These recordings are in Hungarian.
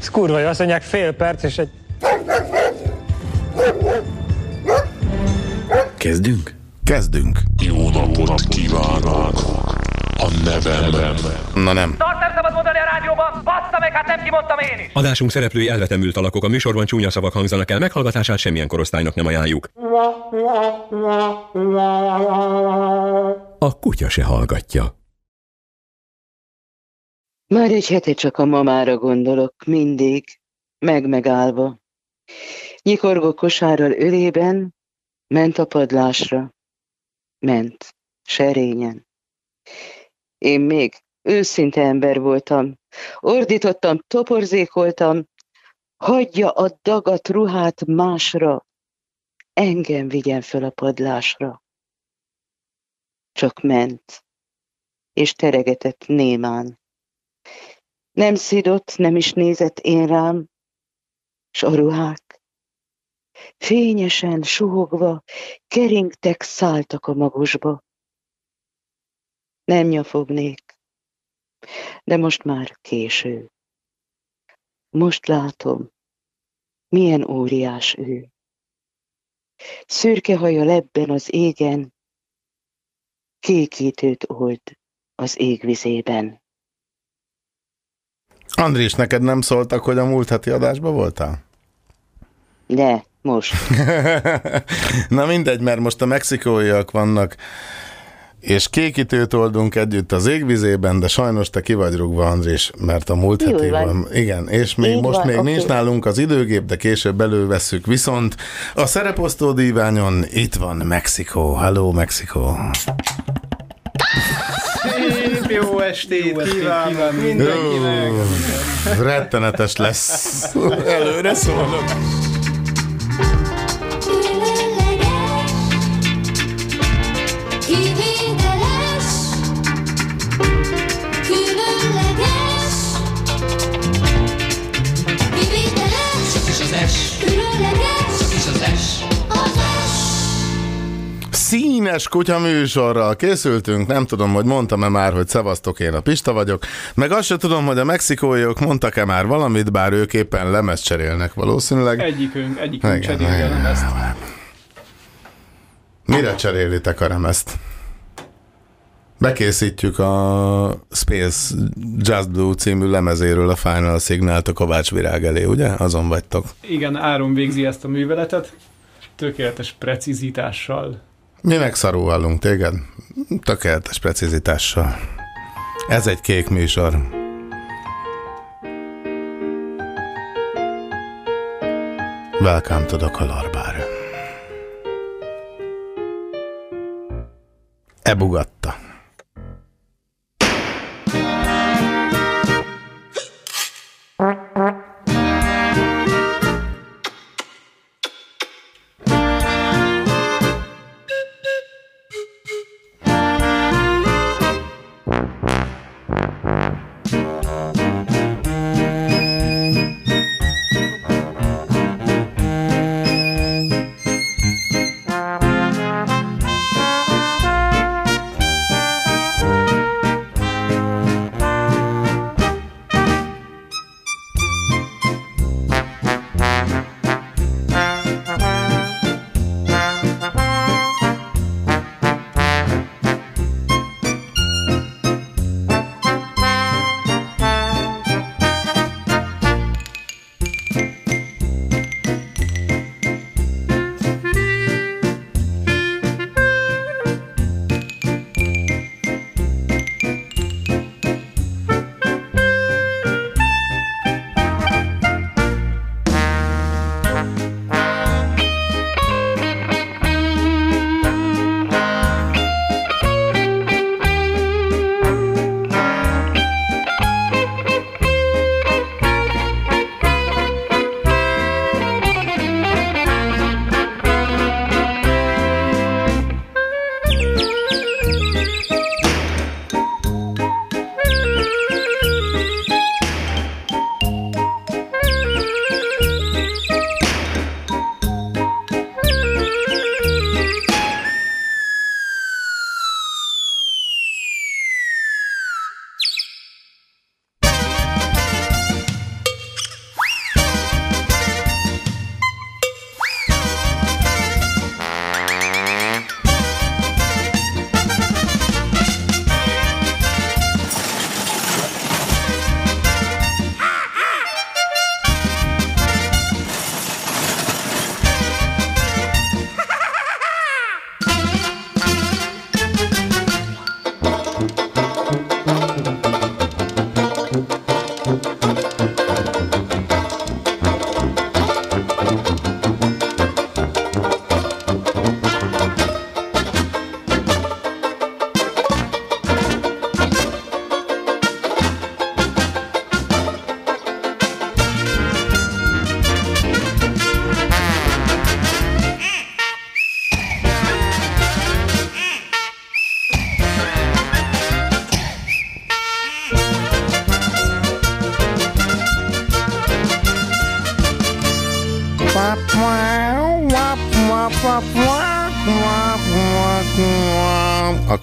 Ez kurva jó, azt mondják fél perc, és egy... Kezdünk? Kezdünk. Jó napot kívánok! A nevem Na nem. Azt nem szabad mondani a rádióban, bassza meg, hát nem kimondtam én is! Adásunk szereplői elvetemült alakok, a műsorban csúnya szavak hangzanak el, meghallgatását semmilyen korosztálynak nem ajánljuk. A kutya se hallgatja. Már egy hete csak a mamára gondolok, mindig, meg-megállva. Nyikorgó kosárral ölében, ment a padlásra. Ment, serényen. Én még őszinte ember voltam. Ordítottam, toporzékoltam, hagyja a dagat ruhát másra, engem vigyen föl a padlásra. Csak ment, és teregetett némán. Nem szidott, nem is nézett én rám, s a ruhák. Fényesen, suhogva, keringtek, szálltak a magusba. Nem nyafognék, de most már késő. Most látom, milyen óriás ő. Szürke haja lebben az égen, kékítőt old az égvizében. Andris, neked nem szóltak, hogy a múlt heti adásban voltál? De, most. Na mindegy, mert most a mexikóiak vannak, és kékítőt oldunk együtt az égvizében, de sajnos te ki vagy rúgva, Andris, mert a múlt Jól heti van. Igen, és még Így most van, még oké. nincs nálunk az időgép, de később elővesszük. Viszont a szereposztó díványon itt van Mexikó. Hello, Mexikó. Szép jó estét kívánok mindenkinek! Ó, rettenetes lesz. Előre szólok. Színes kutya műsorral készültünk, nem tudom, hogy mondtam-e már, hogy szevasztok, én a Pista vagyok, meg azt sem tudom, hogy a mexikóiak mondtak-e már valamit, bár ők éppen lemezt cserélnek valószínűleg. Egyikünk, egyikünk Igen, cserélje igen. ezt. Mire cserélitek a remezt? Bekészítjük a Space Jazz Blue című lemezéről a Final Signal-t a Kovács Virág elé, ugye? Azon vagytok. Igen, Áron végzi ezt a műveletet, tökéletes precizitással. Mi meg szarul hallunk téged? Tökéletes precizitással. Ez egy kék műsor. Welcome to the Color Bar. Ebugatta.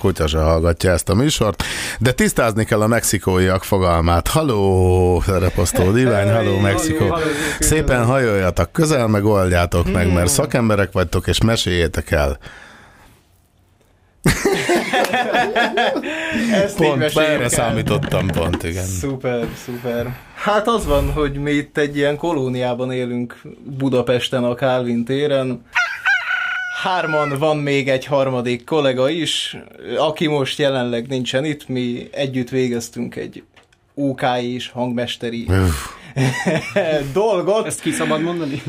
Kutya se hallgatja ezt a műsort, de tisztázni kell a mexikóiak fogalmát. Haló, reposztó divány, haló Mexikó. Szépen hajoljatok közel, meg oldjátok meg, mert szakemberek vagytok, és meséljétek el. Ezt Pont, erre el. számítottam pont, igen. Szuper, szuper. Hát az van, hogy mi itt egy ilyen kolóniában élünk Budapesten a Calvin téren. Hárman van még egy harmadik kollega is, aki most jelenleg nincsen itt, mi együtt végeztünk egy UK-i és hangmesteri dolgot. Ezt ki szabad mondani?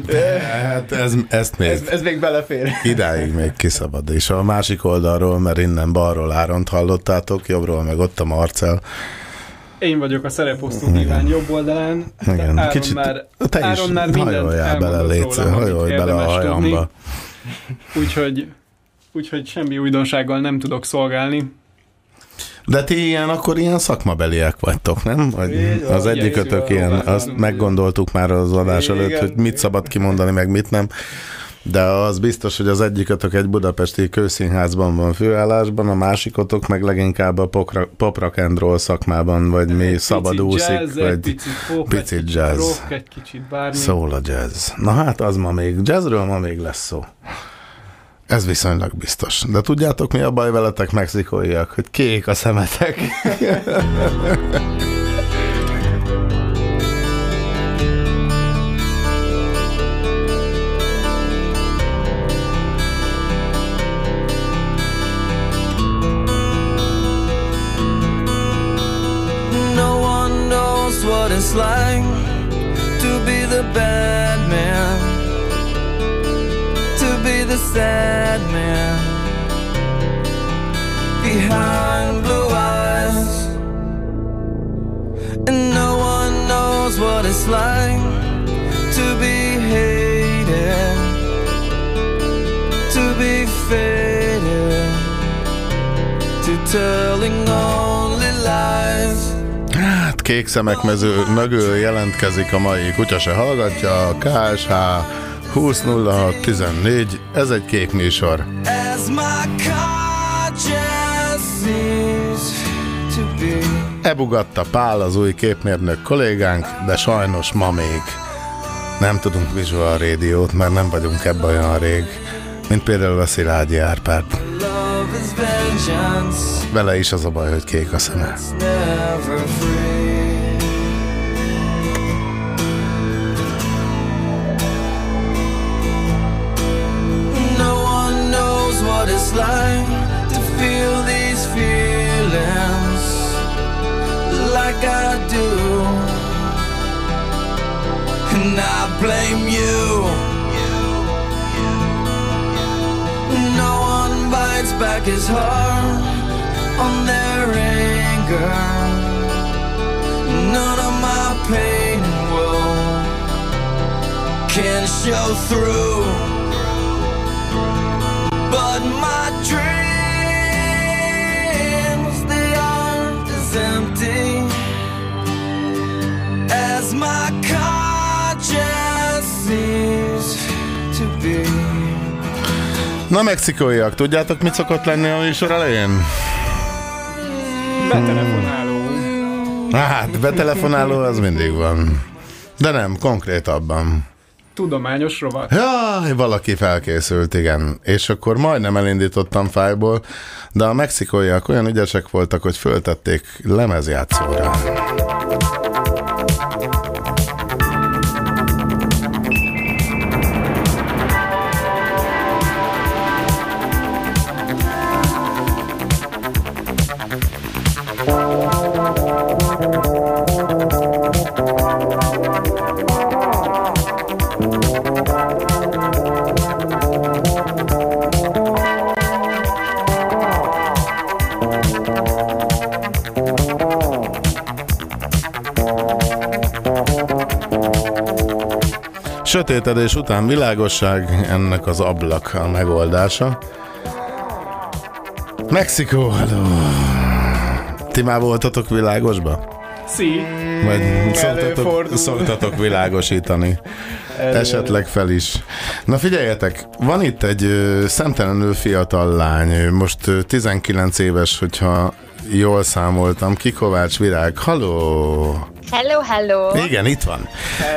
Hát ez, ezt még Ez, ez még belefér. idáig még kiszabad. És a másik oldalról, mert innen balról Áront hallottátok, jobbról meg ott a Marcel. Én vagyok a szereposztó divány jobb oldalán. Igen, Áron kicsit már, te is Áron már mindent hajoljál bele, légy, hajolj bele a érdemes tudni. Úgyhogy, úgyhogy semmi újdonsággal nem tudok szolgálni. De ti ilyen, akkor ilyen szakmabeliek vagytok, nem? Vagy az egyikötök ilyen, azt meggondoltuk már az adás előtt, hogy mit szabad kimondani, meg mit nem. De az biztos, hogy az egyikötök egy budapesti kőszínházban van főállásban, a másikotok meg leginkább a pop, pop rock and roll szakmában, vagy mi Egy szabad picit úszik, jazz, egy vagy picit pop, picit egy jazz. rock, egy kicsit bármi. szól a jazz. Na hát az ma még, jazzről ma még lesz szó. Ez viszonylag biztos. De tudjátok, mi a baj veletek, mexikóiak? Hogy kék a szemetek. like to be the bad man, to be the sad man behind blue eyes. And no one knows what it's like to be hated, to be faded, to telling only lies. Kék szemek mező mögül jelentkezik a mai kutya se hallgatja, a KSH 200614, ez egy kék műsor. Ebugatta Pál az új képmérnök kollégánk, de sajnos ma még nem tudunk visual rádiót, mert nem vagyunk ebben olyan rég, mint például a Szilágyi Árpád. Vele is az a baj, hogy kék a szeme. Like to feel these feelings like I do. And I blame you. No one bites back his heart on their anger. None of my pain and woe can show through. But my dreams, they aren't as empty as my conscience seems to be. Na mexikóiak, tudjátok, mit szokott lenni a műsor elején? Betelefonáló. Hát, betelefonáló az mindig van. De nem, konkrétabban. Tudományos rovat. Jaj, valaki felkészült, igen. És akkor majdnem elindítottam fájból, de a mexikóiak olyan ügyesek voltak, hogy föltették lemezjátszóra. Sötétedés után világosság, ennek az ablak a megoldása. Mexikó, hello! Ti már voltatok világosba? Szí. Vagy szoktatok, szoktatok világosítani. Esetleg fel is. Na figyeljetek, van itt egy ö, szemtelenül fiatal lány, most ö, 19 éves, hogyha jól számoltam, Kikovács Virág. Halló! Hello, hello! Igen, itt van.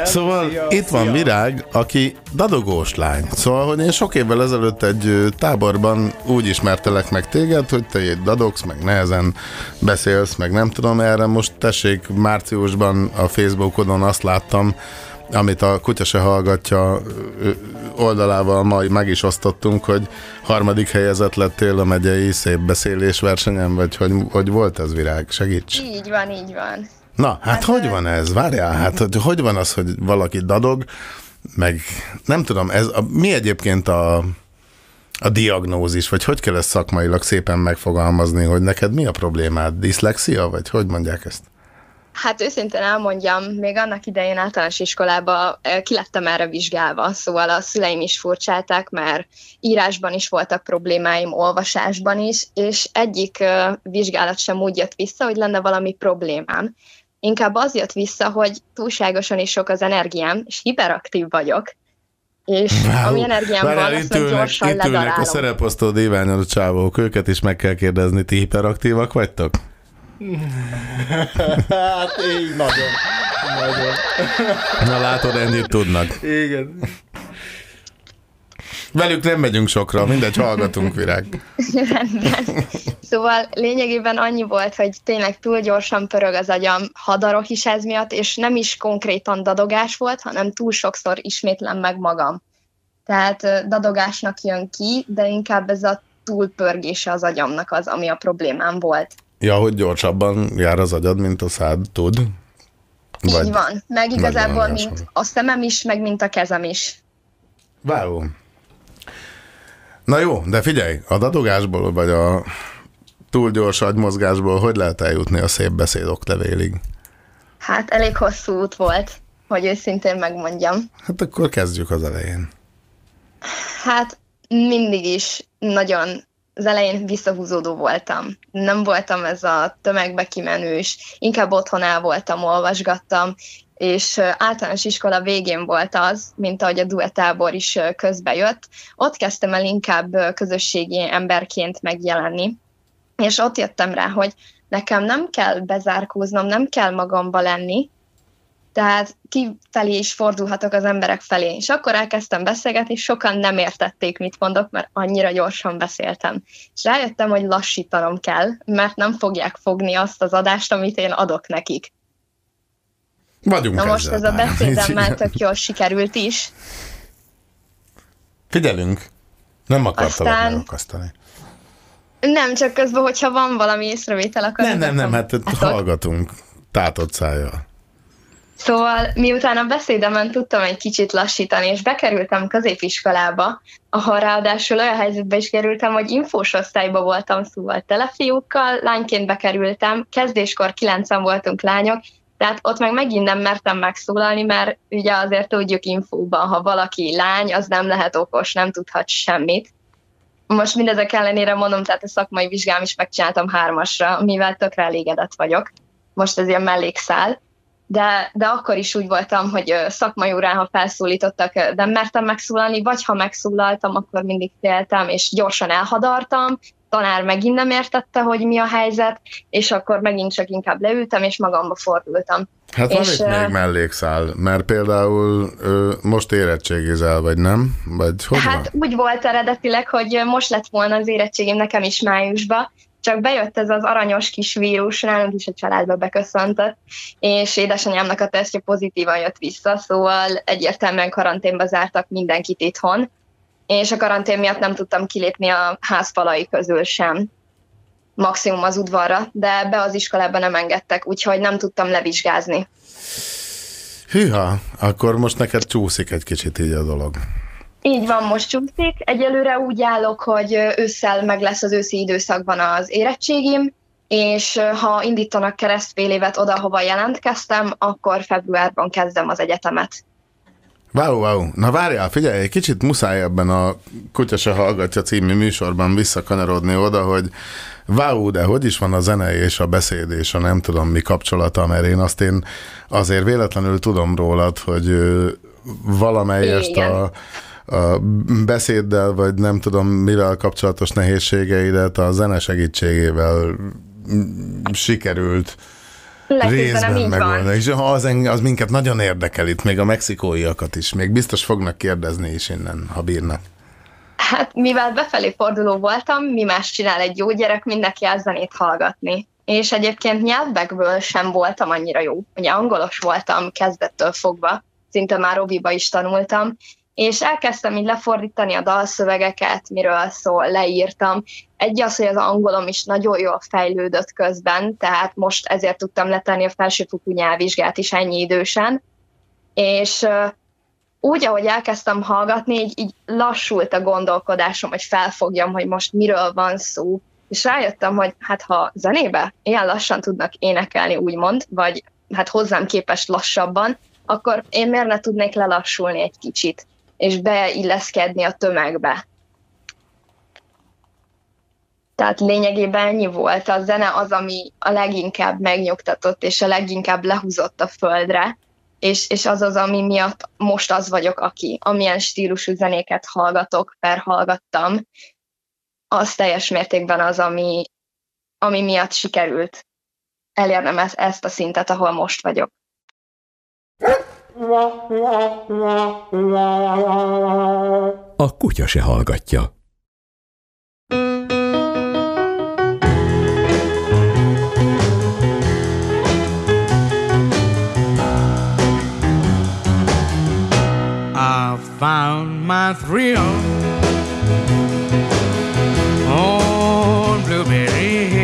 Szóval szia, itt van szia. Virág, aki dadogós lány. Szóval, hogy én sok évvel ezelőtt egy táborban úgy ismertelek meg téged, hogy te egy dadogsz, meg nehezen beszélsz, meg nem tudom erre. Most tessék, márciusban a Facebookodon azt láttam, amit a Kutya se hallgatja oldalával ma meg is osztottunk, hogy harmadik helyezett lettél a megyei szép beszélés versenyen, vagy hogy, hogy volt ez virág? Segíts! Így van, így van. Na, hát hogy van ez? Várjál, hát hogy, hogy van az, hogy valaki dadog, meg nem tudom, ez a, mi egyébként a, a diagnózis, vagy hogy kell ezt szakmailag szépen megfogalmazni, hogy neked mi a problémád? Diszlexia, vagy hogy mondják ezt? Hát őszintén elmondjam, még annak idején általános iskolába ki erre vizsgálva, szóval a szüleim is furcsálták, mert írásban is voltak problémáim, olvasásban is, és egyik vizsgálat sem úgy jött vissza, hogy lenne valami problémám. Inkább az jött vissza, hogy túlságosan is sok az energiám, és hiperaktív vagyok, és ami energiám van, Várjál, azt itt ülnek, gyorsan itt ülnek a szereposztó díványos csávók, őket is meg kell kérdezni, ti hiperaktívak vagytok? Hát így nagyon. Nagyon. Na látod, ennyit tudnak. Igen. Velük nem megyünk sokra, mindegy, hallgatunk virág. Rendben. Szóval lényegében annyi volt, hogy tényleg túl gyorsan pörög az agyam, hadarok is ez miatt, és nem is konkrétan dadogás volt, hanem túl sokszor ismétlem meg magam. Tehát dadogásnak jön ki, de inkább ez a túlpörgése az agyamnak az, ami a problémám volt. Ja, hogy gyorsabban jár az agyad, mint a szád tud? Vagy, Így van. Meg igazából, mint a szemem is, meg mint a kezem is. Vágó. Na jó, de figyelj, a dadogásból, vagy a túl gyors agymozgásból hogy lehet eljutni a szép beszéd oklevélig? Hát elég hosszú út volt, hogy őszintén megmondjam. Hát akkor kezdjük az elején. Hát mindig is nagyon az elején visszahúzódó voltam. Nem voltam ez a tömegbe kimenős, inkább otthon el voltam, olvasgattam, és általános iskola végén volt az, mint ahogy a duetábor is ö, közbe jött. Ott kezdtem el inkább közösségi emberként megjelenni, és ott jöttem rá, hogy nekem nem kell bezárkóznom, nem kell magamba lenni, tehát kifelé is fordulhatok az emberek felé. És akkor elkezdtem beszélgetni, sokan nem értették, mit mondok, mert annyira gyorsan beszéltem. És rájöttem, hogy lassítanom kell, mert nem fogják fogni azt az adást, amit én adok nekik. Vagyunk Na most ez a már. beszédemmel tök jól sikerült is. Figyelünk. Nem akartalak Aztán- megakasztani. Nem, csak közben, hogyha van valami észrevétel, akkor... Nem, nem, nem, hát Látok. hallgatunk. Tátott szájjal. Szóval miután a beszédemen tudtam egy kicsit lassítani, és bekerültem középiskolába, ahol ráadásul olyan helyzetbe is kerültem, hogy infós osztályba voltam, szóval telefiúkkal, lányként bekerültem, kezdéskor kilencen voltunk lányok, tehát ott meg megint nem mertem megszólalni, mert ugye azért tudjuk infóban, ha valaki lány, az nem lehet okos, nem tudhat semmit. Most mindezek ellenére mondom, tehát a szakmai vizsgám is megcsináltam hármasra, mivel tökre elégedett vagyok. Most ez ilyen mellékszál de, de akkor is úgy voltam, hogy szakmai órán, ha felszólítottak, nem mertem megszólalni, vagy ha megszólaltam, akkor mindig féltem, és gyorsan elhadartam, tanár megint nem értette, hogy mi a helyzet, és akkor megint csak inkább leültem, és magamba fordultam. Hát van És, itt még mellékszál, mert például ö, most érettségizel, vagy nem? Vagy hogy Hát van? úgy volt eredetileg, hogy most lett volna az érettségim nekem is májusba, csak bejött ez az aranyos kis vírus, nálunk is a családba beköszöntött, és édesanyámnak a tesztje pozitívan jött vissza, szóval egyértelműen karanténba zártak mindenkit itthon, és a karantén miatt nem tudtam kilépni a házfalai közül sem, maximum az udvarra, de be az iskolába nem engedtek, úgyhogy nem tudtam levizsgázni. Hűha, akkor most neked csúszik egy kicsit így a dolog. Így van, most csúszik. Egyelőre úgy állok, hogy ősszel meg lesz az őszi időszakban az érettségim, és ha indítanak keresztfél évet oda, hova jelentkeztem, akkor februárban kezdem az egyetemet. Wow, wow. Na várjál, figyelj, egy kicsit muszáj ebben a Kutya se hallgatja című műsorban visszakanyarodni oda, hogy Wow, de hogy is van a zene és a beszéd és a nem tudom mi kapcsolata, mert én azt én azért véletlenül tudom rólad, hogy valamelyest Igen. a, a beszéddel, vagy nem tudom mivel kapcsolatos nehézségeidet a zene segítségével sikerült részben így van. megoldani. És az, az minket nagyon érdekel itt, még a mexikóiakat is. Még biztos fognak kérdezni is innen, ha bírnak. Hát, mivel befelé forduló voltam, mi más csinál egy jó gyerek, mindenki el zenét hallgatni. És egyébként nyelvekből sem voltam annyira jó. Ugye angolos voltam kezdettől fogva, szinte már Robiba is tanultam, és elkezdtem így lefordítani a dalszövegeket, miről szól, leírtam. Egy az, hogy az angolom is nagyon jól fejlődött közben, tehát most ezért tudtam letenni a felsőfokú nyelvvizsgát is ennyi idősen. És úgy, ahogy elkezdtem hallgatni, így, így lassult a gondolkodásom, hogy felfogjam, hogy most miről van szó. És rájöttem, hogy hát ha zenébe ilyen lassan tudnak énekelni, úgymond, vagy hát hozzám képest lassabban, akkor én miért ne tudnék lelassulni egy kicsit, és beilleszkedni a tömegbe. Tehát lényegében ennyi volt. A zene az, ami a leginkább megnyugtatott, és a leginkább lehúzott a földre, és, és az az, ami miatt most az vagyok, aki amilyen stílusú zenéket hallgatok, per hallgattam, az teljes mértékben az, ami, ami miatt sikerült elérnem ezt, ezt a szintet, ahol most vagyok. A kutya se hallgatja. I found my thrill on Blueberry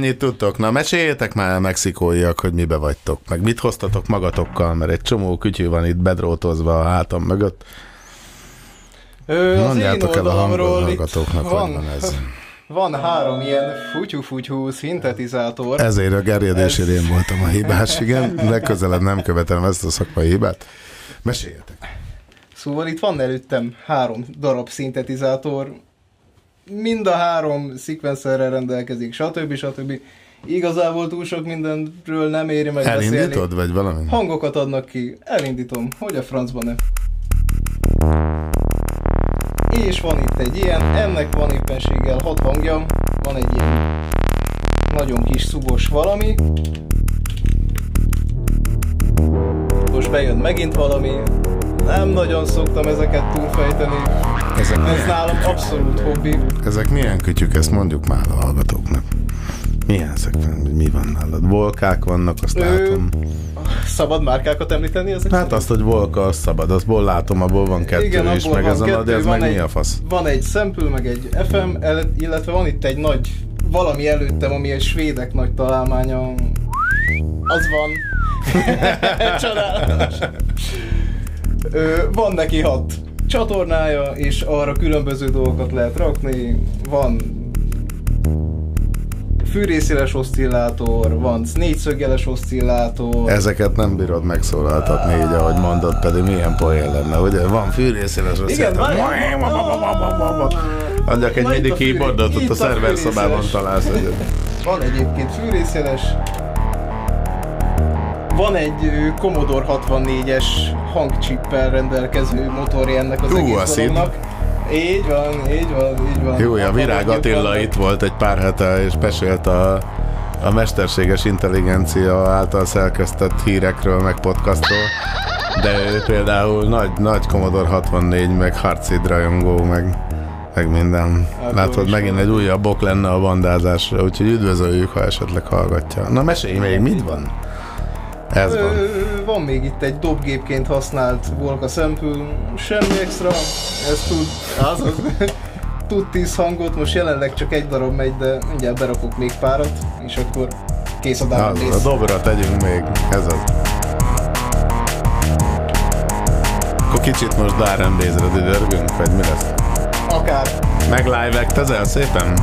ennyit tudtok? Na, meséljetek már a mexikóiak, hogy mibe vagytok, meg mit hoztatok magatokkal, mert egy csomó kütyű van itt bedrótozva a hátam mögött. Ö, Mondjátok el a itt hallgatóknak, hogy van ez. Van három ilyen futyú-futyú szintetizátor. Ezért a gerjedésért én voltam a hibás, igen. Legközelebb nem követem ezt a szakmai hibát. Meséljetek. Szóval itt van előttem három darab szintetizátor, mind a három szekvenszerrel rendelkezik, stb. stb. Igazából túl sok mindenről nem éri meg beszélni. Elindítod, vagy valami? Hangokat adnak ki. Elindítom. Hogy a francban ne? És van itt egy ilyen, ennek van éppenséggel hat hangja. Van egy ilyen nagyon kis szubos valami. Most bejön megint valami. Nem nagyon szoktam ezeket túlfejteni. Ezek Ez milyen, nálam abszolút hobbi. ezek milyen kütyük, ezt mondjuk már a hallgatóknak. Milyen ezek? Mi van nálad? Volkák vannak, azt Ö, látom. Szabad márkákat említeni ezek Hát azt, hogy volka, az szabad, azból látom, abból van kettő Igen, is, meg ezen a, de ez meg egy, mi a fasz? Van egy sample, meg egy FM, illetve van itt egy nagy, valami előttem, ami egy svédek nagy találmánya. Az van. Csodálatos. Ö, van neki hat csatornája, és arra különböző dolgokat lehet rakni. Van fűrészéles oszcillátor, van négyszögjeles oszcillátor. Ezeket nem bírod megszólaltatni így, ahogy mondod, pedig milyen poén lenne, ugye? Van fűrészéles Igen, van. Adjak egy fűré- keyboardot, ott a szerver fűrészéles. szobában találsz egyet. Van egyébként fűrészjeles. Van egy Commodore 64-es hangcsippel rendelkező motorja ennek az Hú, egész dolognak. Így van, így van, így van. Jó, a Hát Virág Attila itt volt egy pár hete, és mesélt a, a mesterséges intelligencia által szerkesztett hírekről, meg podcastról. De ő például nagy, nagy Commodore 64, meg Hardseed rajongó, meg, meg minden. Hát, Látod, megint egy újabb bok lenne a bandázásra, úgyhogy üdvözöljük, ha esetleg hallgatja. Na mesélj még, mit van? Ez van. Ö, van még itt egy dobgépként használt Volca sample, semmi extra, ez tud, az, az, tud 10 hangot, most jelenleg csak egy darab megy, de mindjárt berakok még párat, és akkor kész a Az, a dobra tegyünk még, ez az. Akkor kicsit most Darren-Bézre düdörgünk, vagy mi lesz? Akár, Meg live szépen?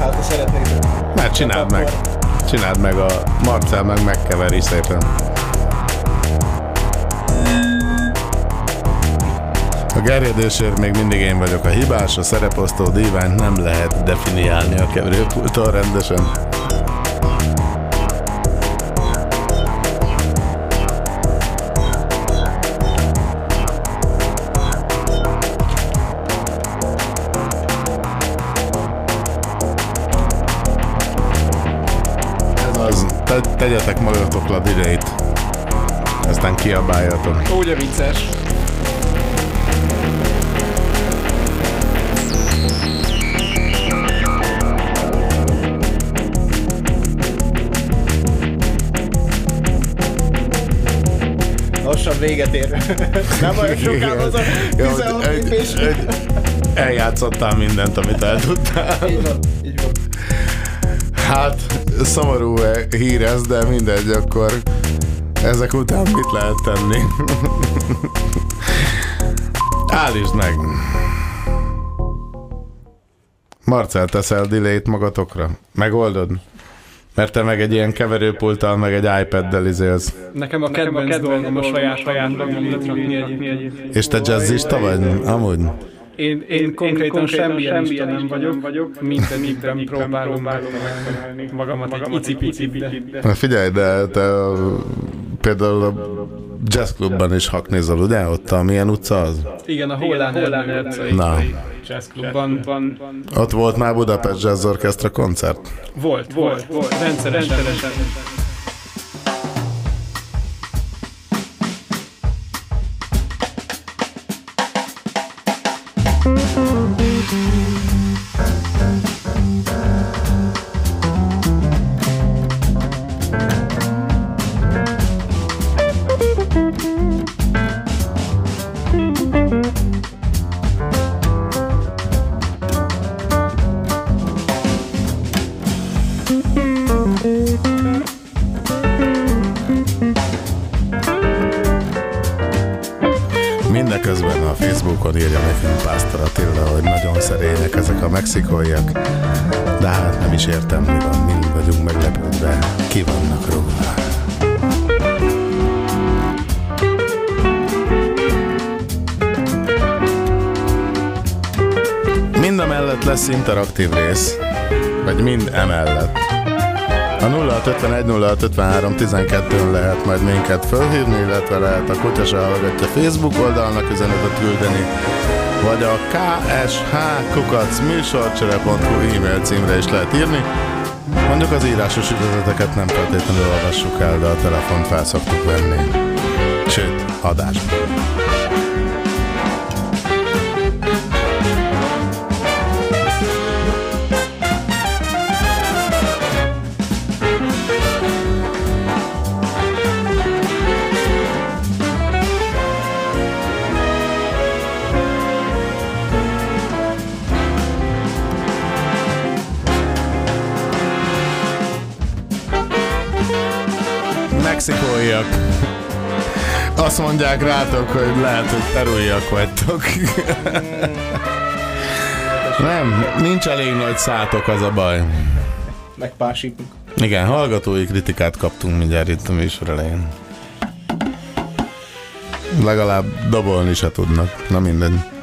hát ha szeretnétek. Mert csináld meg. Csináld meg a Marcel meg megkeveri szépen. A gerjedésért még mindig én vagyok a hibás, a szereposztó díványt nem lehet definiálni a keverőpulton rendesen. Tegyetek magatokra direit. Aztán kiabáljatok. Úgy a vicces. Lassan véget ér. Nem olyan sokább az a Jó, 16 egy- lépés. Eljátszottál mindent, amit el tudtál. Így van, így van. Hát, szomorú hír ez, de mindegy, akkor ezek után mit lehet tenni? Állítsd meg! Marcel, teszel delay-t magatokra? Megoldod? Mert te meg egy ilyen keverőpulttal, meg egy iPad-del izélsz. Nekem a kedvenc dolgom a saját saját hangjukat rakni egyébként. És te jazzista vagy? Amúgy? Én, én konkrétan semmilyen ista nem vagyok, mindegyikben próbálom megtalálni magamat egy icipicit, de Na figyelj, de te például a jazzklubban is haknézol, ugye? Ott a milyen utca az? igen, a Hollán Ercai Na. jazzklubban van, Ott volt már Budapest Jazz Orchestra koncert? volt, volt, volt, rendszeresen. Mindeközben mexikóiak, de hát nem is értem, mi van, mind vagyunk meglepődve, ki vannak róla. Mind a mellett lesz interaktív rész, vagy mind emellett. A 0651 12 lehet majd minket fölhívni, illetve lehet a Kutya hallgatja Facebook oldalnak üzenetet küldeni, vagy a ksh műsorcsere.hu e-mail címre is lehet írni. Mondjuk az írásos üzeneteket nem feltétlenül olvassuk el, de a telefont fel szoktuk venni. Sőt, adásban. Mexikóiak. Azt mondják rátok, hogy lehet, hogy perúiak vagytok. Nem, nincs elég nagy szátok, az a baj. Megpásítunk. Igen, hallgatói kritikát kaptunk mindjárt itt a műsor elején. Legalább dobolni se tudnak. Na mindegy.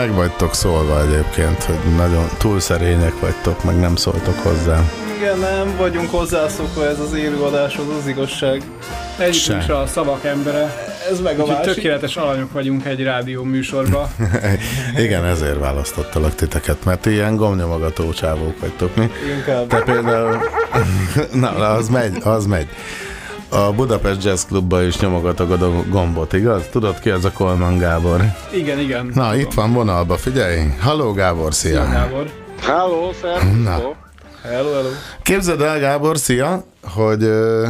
Meg vagytok szólva egyébként, hogy nagyon túl szerények vagytok, meg nem szóltok hozzá. Igen, nem vagyunk hozzászokva ez az élőadáshoz, az igazság. Egyikünk se a szavak embere. Ez meg a Úgyhogy másik. tökéletes alanyok vagyunk egy rádió műsorba. Igen, ezért választottalak titeket, mert ilyen gomnyomogató csávók vagytok, mi? Inkább. Te például... Na, az megy, az megy. A Budapest Jazz Clubba is nyomogatod a gombot, igaz? Tudod ki az a Kolman Gábor? Igen, igen. Na, itt van vonalba, figyelj! Halló Gábor, szia! Szia, Gábor. Halló, Na. Hello, hello. Képzeld el, Gábor, szia, hogy uh,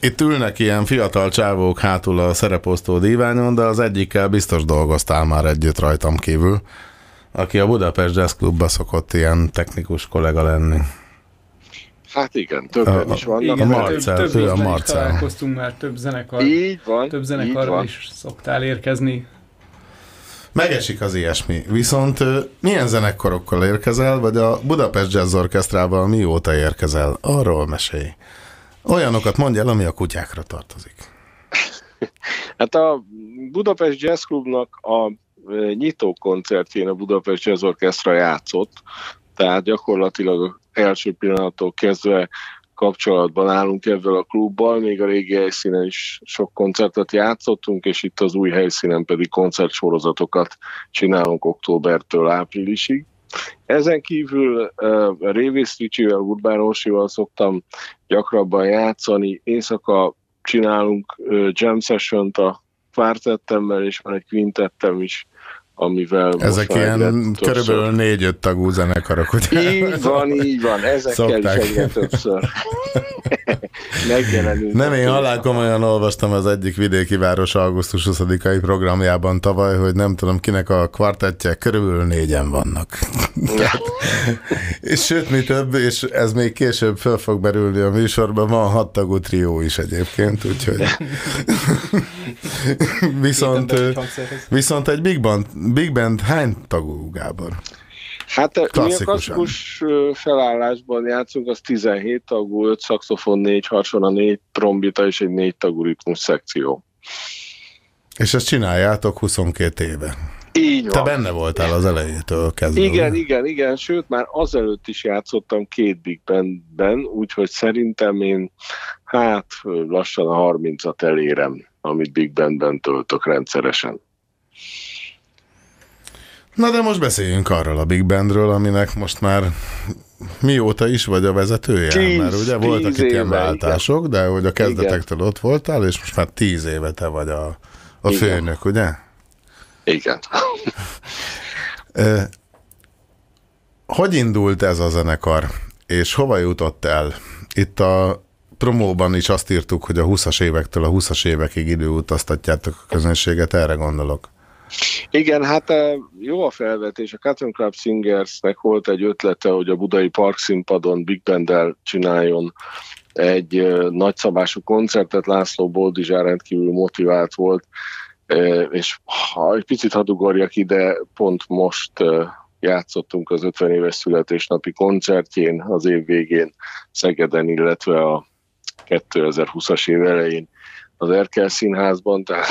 itt ülnek ilyen fiatal csávók hátul a szereposztó díványon, de az egyikkel biztos dolgoztál már együtt rajtam kívül, aki a Budapest Jazz Clubba szokott ilyen technikus kollega lenni. Hát igen, többen A- is vannak. Igen, a több, Marcel, több ő a Marcel. találkoztunk már, több zenekar, Így van, több így zenekarral van. is szoktál érkezni. Megesik az ilyesmi. Viszont milyen zenekarokkal érkezel, vagy a Budapest Jazz Orchestrával mióta érkezel? Arról mesélj. Olyanokat mondj el, ami a kutyákra tartozik. Hát a Budapest Jazz Clubnak a nyitó koncertjén a Budapest Jazz Orchestra játszott, tehát gyakorlatilag első pillanattól kezdve kapcsolatban állunk ezzel a klubbal, még a régi helyszínen is sok koncertet játszottunk, és itt az új helyszínen pedig koncertsorozatokat csinálunk októbertől áprilisig. Ezen kívül uh, Révész Ricsivel, Urbán Orsival szoktam gyakrabban játszani. Éjszaka csinálunk uh, jam session a kvártettemmel, és van egy quintettem is, amivel Ezek ilyen körülbelül négy-öt tagú zenekarok, ugye? Így van, így van, ezekkel Szokták. is egyre többször megjelenünk. Nem, én halál komolyan olvastam az egyik vidéki város augusztus 20-ai programjában tavaly, hogy nem tudom kinek a kvartettje, körülbelül négyen vannak. Tehát, és sőt, mi több, és ez még később föl fog berülni a műsorban, van hat tagú trió is egyébként, úgyhogy... viszont, viszont egy big band, big band hány tagú, Gábor? Hát mi a klasszikus felállásban játszunk, az 17 tagú, 5 szaxofon, 4 harsona, 4 trombita és egy 4 tagú ritmus szekció. És ezt csináljátok 22 éve. Így Te van. benne voltál az elejétől kezdve. Igen, igen, igen, sőt már azelőtt is játszottam két Big Bandben, úgyhogy szerintem én hát lassan a 30-at elérem, amit Big Bandben töltök rendszeresen. Na de most beszéljünk arról a Big Bandről, aminek most már mióta is vagy a vezetője? Tíz- Mert ugye voltak itt ilyen váltások, de hogy a kezdetektől ott voltál, és most már tíz éve te vagy a, a Igen. főnök, ugye? Igen. Hogy indult ez a zenekar, és hova jutott el? Itt a promóban is azt írtuk, hogy a 20-as évektől a 20-as évekig időutaztatjátok a közönséget, erre gondolok. Igen, hát eh, jó a felvetés. A Cotton Club Singersnek volt egy ötlete, hogy a budai parkszínpadon Big Band-del csináljon egy eh, nagyszabású koncertet. László Boldizsár rendkívül motivált volt, eh, és ha egy picit hadd ide, pont most játszottunk az 50 éves születésnapi koncertjén az év végén Szegeden, illetve a 2020-as év elején az Erkel Színházban, tehát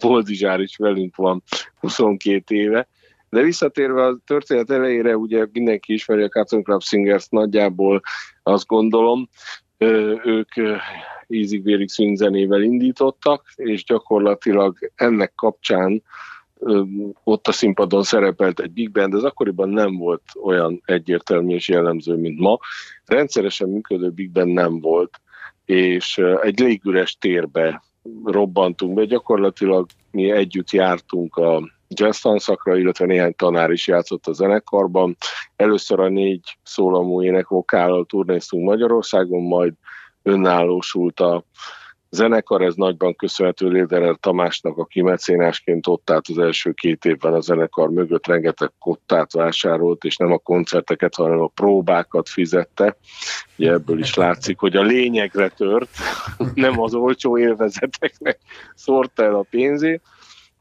Boldizsár is velünk van 22 éve. De visszatérve a történet elejére, ugye mindenki ismeri a Cotton Club Singers nagyjából, azt gondolom, ők ízig vérig swing indítottak, és gyakorlatilag ennek kapcsán ott a színpadon szerepelt egy big band, ez akkoriban nem volt olyan egyértelmű és jellemző, mint ma. Rendszeresen működő big band nem volt, és egy légüres térbe robbantunk be. Gyakorlatilag mi együtt jártunk a jazz tanszakra, illetve néhány tanár is játszott a zenekarban. Először a négy szólamú énekvokállal turnéztunk Magyarországon, majd önállósult a zenekar, ez nagyban köszönhető Léderer Tamásnak, aki mecénásként ott állt az első két évben a zenekar mögött, rengeteg kottát vásárolt, és nem a koncerteket, hanem a próbákat fizette. Ugye ebből is látszik, hogy a lényegre tört, nem az olcsó élvezeteknek szórta el a pénzét.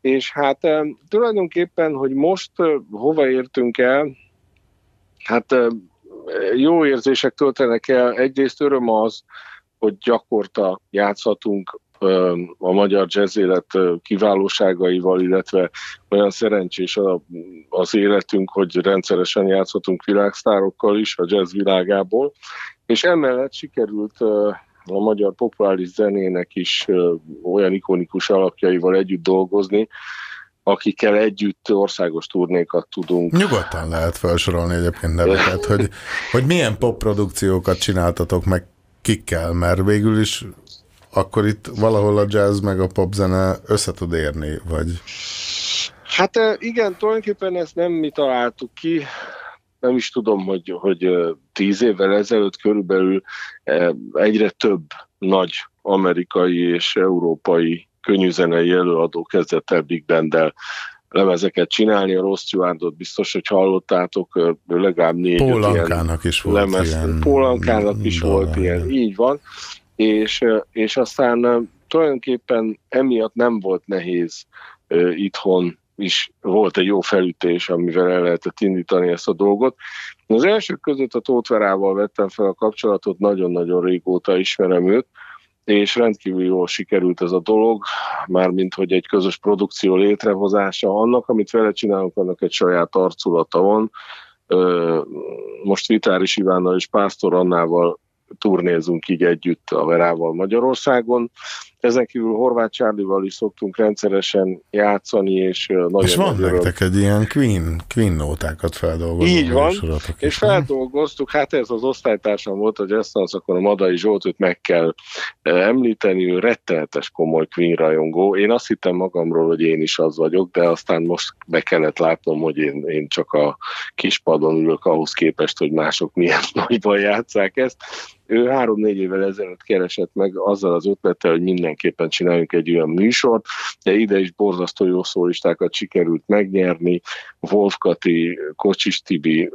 És hát tulajdonképpen, hogy most hova értünk el, hát jó érzések töltenek el. Egyrészt öröm az, hogy gyakorta játszhatunk a magyar jazz élet kiválóságaival, illetve olyan szerencsés az életünk, hogy rendszeresen játszhatunk világsztárokkal is a jazz világából, és emellett sikerült a magyar populáris zenének is olyan ikonikus alakjaival együtt dolgozni, akikkel együtt országos turnékat tudunk. Nyugodtan lehet felsorolni egyébként neveket, hogy, hogy milyen popprodukciókat csináltatok meg kikkel, mert végül is akkor itt valahol a jazz meg a popzene össze tud érni, vagy... Hát igen, tulajdonképpen ezt nem mi találtuk ki, nem is tudom, hogy, hogy tíz évvel ezelőtt körülbelül egyre több nagy amerikai és európai könnyűzenei előadó kezdett el Big Band-del lemezeket csinálni. A Ross Stewardot biztos, hogy hallottátok, legalább négy Paul öt ilyen Ankának is volt lemez, ilyen Paul Ankának is volt ilyen, így van. És, és aztán tulajdonképpen emiatt nem volt nehéz itthon is volt egy jó felütés, amivel el lehetett indítani ezt a dolgot. Az elsők között a Tóth Verával vettem fel a kapcsolatot, nagyon-nagyon régóta ismerem őt, és rendkívül jól sikerült ez a dolog, mármint hogy egy közös produkció létrehozása annak, amit vele csinálunk, annak egy saját arculata van. Most Vitáris Ivánnal és Pásztor Annával turnézunk így együtt a Verával Magyarországon. Ezen kívül Horváth Csárlival is szoktunk rendszeresen játszani, és nagyon És van öröm- nektek egy ilyen Queen, Queen nótákat feldolgozó így van, és is, feldolgoztuk, hát ez az osztálytársam volt, hogy ezt az, akkor a Madai Zsoltot meg kell említeni, ő rettenetes komoly Queen rajongó. Én azt hittem magamról, hogy én is az vagyok, de aztán most be kellett látnom, hogy én, én csak a kispadon ülök ahhoz képest, hogy mások milyen nagyban játszák ezt. Ő három-négy évvel ezelőtt keresett meg azzal az ötlettel, hogy mindenképpen csináljunk egy olyan műsort, de ide is borzasztó jó szólistákat sikerült megnyerni. Wolf Kati, Kocsis Tibi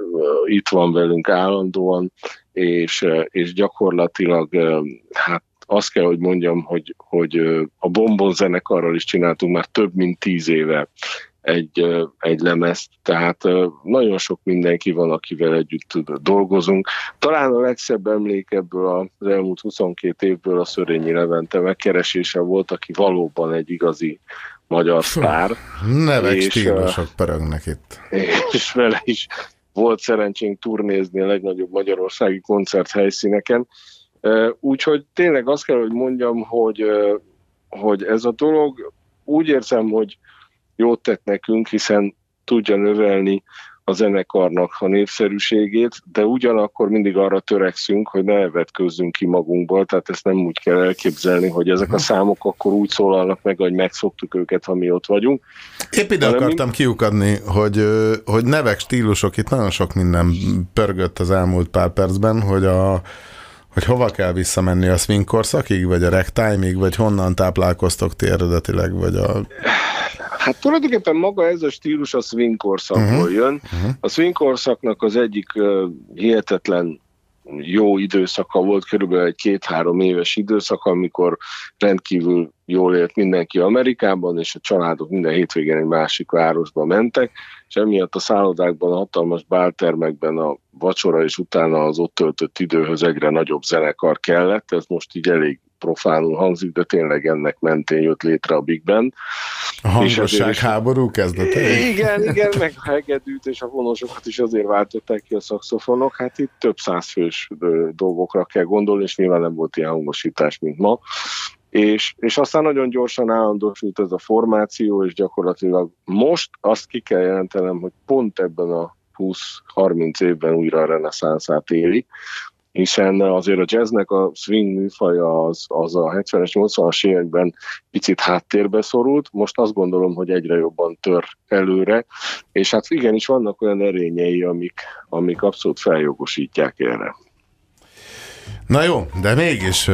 itt van velünk állandóan, és, és gyakorlatilag hát azt kell, hogy mondjam, hogy, hogy a Bombon zenekarral is csináltunk már több mint tíz éve egy, egy lemezt, tehát nagyon sok mindenki van, akivel együtt dolgozunk. Talán a legszebb emlék ebből az elmúlt 22 évből a Szörényi Levente megkeresése volt, aki valóban egy igazi magyar sztár. Nevek És, stílusok pörögnek itt. és vele is volt szerencsénk turnézni a legnagyobb magyarországi koncerthelyszíneken. Úgyhogy tényleg azt kell, hogy mondjam, hogy, hogy ez a dolog úgy érzem, hogy jót tett nekünk, hiszen tudja növelni a zenekarnak a népszerűségét, de ugyanakkor mindig arra törekszünk, hogy ne vetkőzzünk ki magunkból, tehát ezt nem úgy kell elképzelni, hogy ezek a számok akkor úgy szólalnak meg, hogy megszoktuk őket, ha mi ott vagyunk. Épp ide Hanem akartam kiukadni, hogy, hogy nevek, stílusok, itt nagyon sok minden pörgött az elmúlt pár percben, hogy a hogy hova kell visszamenni a swing korszakig, vagy a ragtime-ig, vagy honnan táplálkoztok ti eredetileg, vagy a... Hát tulajdonképpen maga ez a stílus a swing korszakból Mhm. uh-huh. jön. Uh-huh. A swing korszaknak az egyik uh, hihetetlen jó időszaka volt, körülbelül egy két-három éves időszak, amikor rendkívül jól élt mindenki Amerikában, és a családok minden hétvégén egy másik városba mentek, és emiatt a szállodákban, a hatalmas báltermekben a vacsora és utána az ott töltött időhöz egyre nagyobb zenekar kellett, ez most így elég profánul hangzik, de tényleg ennek mentén jött létre a Big Band. A hangosság háború kezdete? Igen, igen, meg a hegedűt és a vonosokat is azért váltották ki a szakszofonok. Hát itt több száz fős dolgokra kell gondolni, és nyilván nem volt ilyen hangosítás, mint ma. És, és aztán nagyon gyorsan állandósult ez a formáció, és gyakorlatilag most azt ki kell jelentenem, hogy pont ebben a 20-30 évben újra a reneszánszát éli, hiszen azért a jazznek a swing műfaja az, az a 70-es, 80-as években picit háttérbe szorult, most azt gondolom, hogy egyre jobban tör előre, és hát igenis vannak olyan erényei, amik, amik abszolút feljogosítják erre. Na jó, de mégis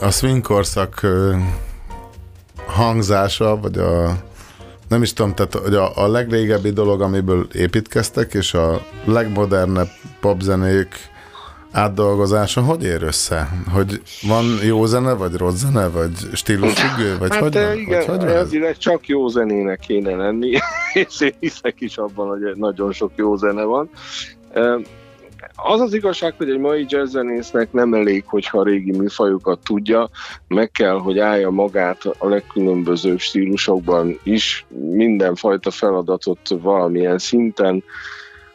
a swing korszak hangzása, vagy a nem is tudom, tehát hogy a, a legrégebbi dolog, amiből építkeztek, és a legmodernebb popzenék átdolgozása, hogy ér össze? Hogy van jó zene, vagy rossz zene, vagy stílusfüggő, vagy hát hogy eh, van? igen, Vagy hogy ez? elvileg csak jó zenének kéne lenni, és én hiszek is abban, hogy nagyon sok jó zene van. Az az igazság, hogy egy mai jazzzenésznek nem elég, hogyha a régi műfajokat tudja, meg kell, hogy állja magát a legkülönbözőbb stílusokban is, mindenfajta feladatot valamilyen szinten,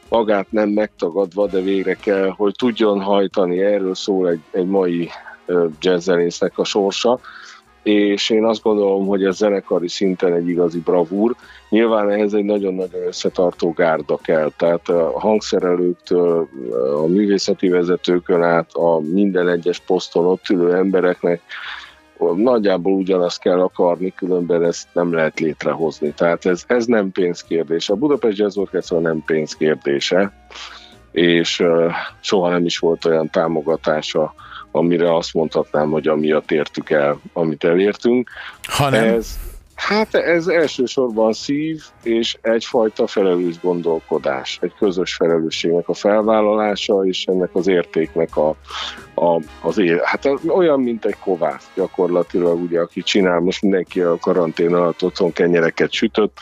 magát nem megtagadva, de végre kell, hogy tudjon hajtani. Erről szól egy, egy mai jazzzenésznek a sorsa és én azt gondolom, hogy ez zenekari szinten egy igazi bravúr. Nyilván ehhez egy nagyon-nagyon összetartó gárda kell, tehát a hangszerelőktől, a művészeti vezetőkön át a minden egyes poszton ott ülő embereknek nagyjából ugyanazt kell akarni, különben ezt nem lehet létrehozni. Tehát ez, ez nem pénzkérdés. A Budapest Jazz Orchestra nem pénzkérdése, és soha nem is volt olyan támogatása amire azt mondhatnám, hogy amiatt értük el, amit elértünk. Hanem? Ez, hát ez elsősorban szív és egyfajta felelős gondolkodás, egy közös felelősségnek a felvállalása, és ennek az értéknek a, a, az ér, hát olyan, mint egy kovász gyakorlatilag, ugye, aki csinál, most mindenki a karantén alatt otthon kenyereket sütött,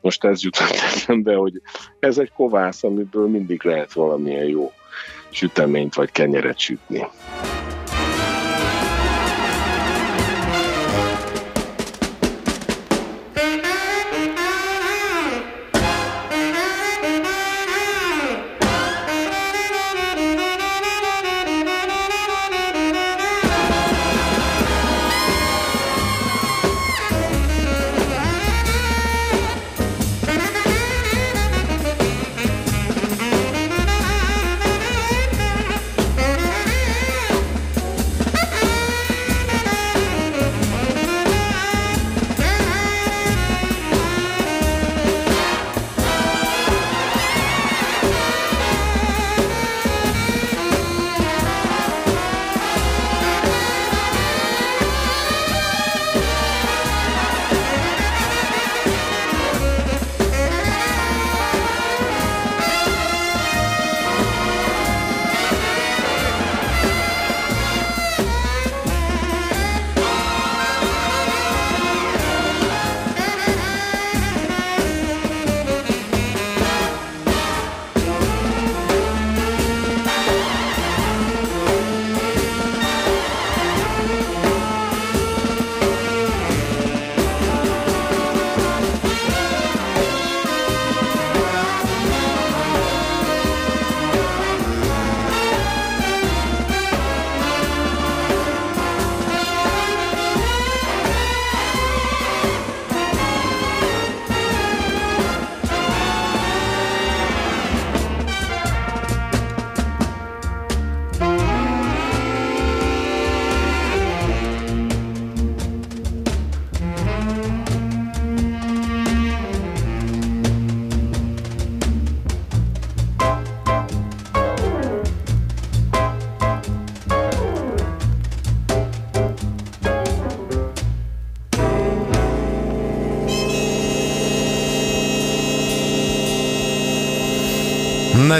most ez jutott eszembe, hogy ez egy kovász, amiből mindig lehet valamilyen jó süteményt vagy kenyeret sütni.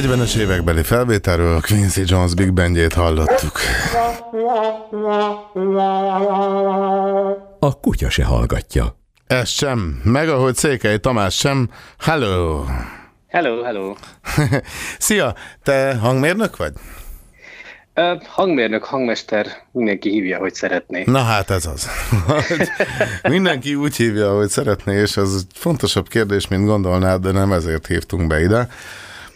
40-es évekbeli felvételről Quincy Jones Big Bandjét hallottuk. A kutya se hallgatja. Ez sem. Meg ahogy Székely Tamás sem. Hello! Hello, hello. Szia! Te hangmérnök vagy? Uh, hangmérnök, hangmester, mindenki hívja, hogy szeretné. Na hát ez az. mindenki úgy hívja, hogy szeretné, és ez fontosabb kérdés, mint gondolnád, de nem ezért hívtunk be ide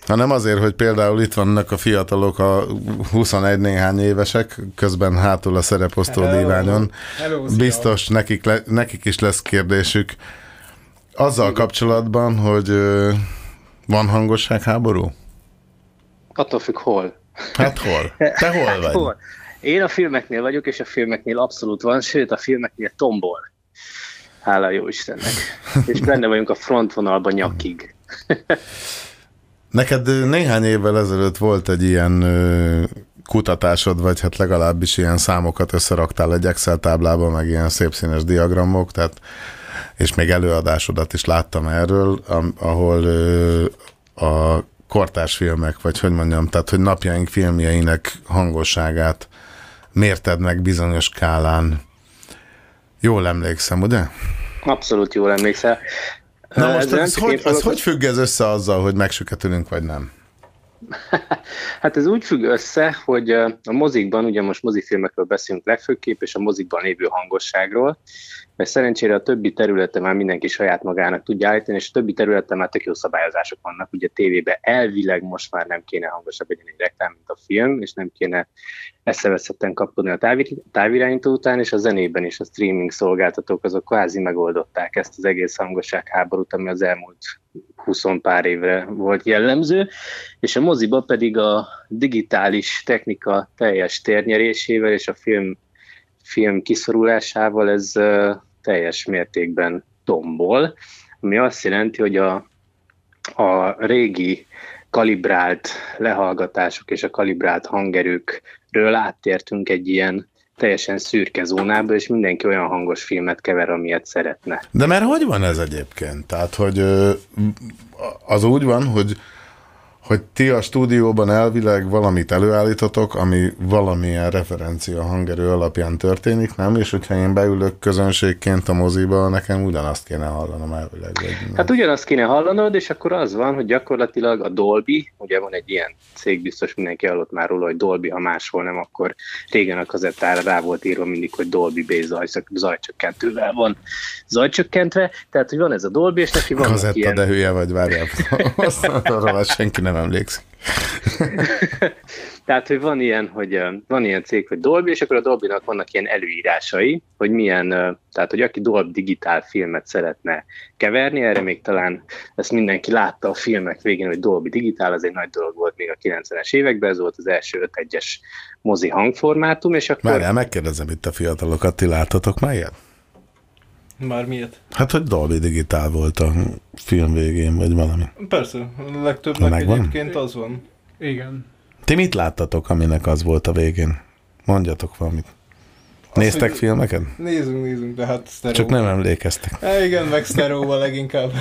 hanem azért, hogy például itt vannak a fiatalok, a 21 néhány évesek, közben hátul a szereposztó díványon. Biztos nekik, le, nekik is lesz kérdésük azzal kapcsolatban, hogy ö, van hangosságháború? Attól függ, hol. Hát hol? Te hol hát vagy? Hol? Én a filmeknél vagyok, és a filmeknél abszolút van, sőt a filmeknél tombol. Hála jó Istennek. És benne vagyunk a frontvonalban nyakig. Neked néhány évvel ezelőtt volt egy ilyen kutatásod, vagy hát legalábbis ilyen számokat összeraktál egy Excel táblában, meg ilyen szép színes diagramok, tehát és még előadásodat is láttam erről, ahol a kortárs filmek, vagy hogy mondjam, tehát hogy napjaink filmjeinek hangosságát mérted meg bizonyos skálán. Jól emlékszem, ugye? Abszolút jól emlékszel. Na most ez, ez, hogy, ez hogy függ ez össze azzal, hogy megsüketülünk, vagy nem? Hát ez úgy függ össze, hogy a mozikban, ugye most mozifilmekről beszélünk legfőképp, és a mozikban lévő hangosságról, mert szerencsére a többi területen már mindenki saját magának tudja állítani, és a többi területen már tök jó szabályozások vannak. Ugye tévében elvileg most már nem kéne hangosabb legyen egy reklám, mint a film, és nem kéne eszeveszetten kapkodni a távi- távirányító után, és a zenében is a streaming szolgáltatók azok kvázi megoldották ezt az egész hangosság háborút, ami az elmúlt 20 pár évre volt jellemző, és a moziba pedig a digitális technika teljes térnyerésével és a film, film kiszorulásával ez teljes mértékben tombol, ami azt jelenti, hogy a, a régi kalibrált lehallgatások és a kalibrált hangerőkről áttértünk egy ilyen teljesen szürke zónába, és mindenki olyan hangos filmet kever, amilyet szeretne. De mert hogy van ez egyébként? Tehát, hogy az úgy van, hogy hogy ti a stúdióban elvileg valamit előállítotok, ami valamilyen referencia hangerő alapján történik, nem? És hogyha én beülök közönségként a moziba, nekem ugyanazt kéne hallanom elvileg. Vagy. Hát ugyanazt kéne hallanod, és akkor az van, hogy gyakorlatilag a Dolby, ugye van egy ilyen cég, biztos mindenki hallott már róla, hogy Dolby, ha máshol nem, akkor régen a kazettára rá volt írva mindig, hogy Dolby B zajszak, zajcsökkentővel van zajcsökkentve, tehát hogy van ez a Dolby, és neki van Kazetta, ilyen... de hülye vagy, várjál. Arra senki nem emlékszik. Tehát, hogy van ilyen, hogy van ilyen cég, hogy Dolby, és akkor a Dolby-nak vannak ilyen előírásai, hogy milyen, tehát, hogy aki Dolby digitál filmet szeretne keverni, erre még talán ezt mindenki látta a filmek végén, hogy Dolby digitál, az egy nagy dolog volt még a 90-es években, ez volt az első 5-1-es mozi hangformátum, és akkor... Várjál, megkérdezem itt a fiatalokat, ti láttatok már ilyet? Már miért? Hát, hogy Dolby Digitál volt a film végén, vagy valami. Persze, a legtöbbnek Megvan? egyébként az van. Igen. Ti mit láttatok, aminek az volt a végén? Mondjatok valamit. Néztek hogy- filmeket? Nézünk, nézünk, de hát sztereó. Csak nem emlékeztek. É, igen, meg sztereóval leginkább.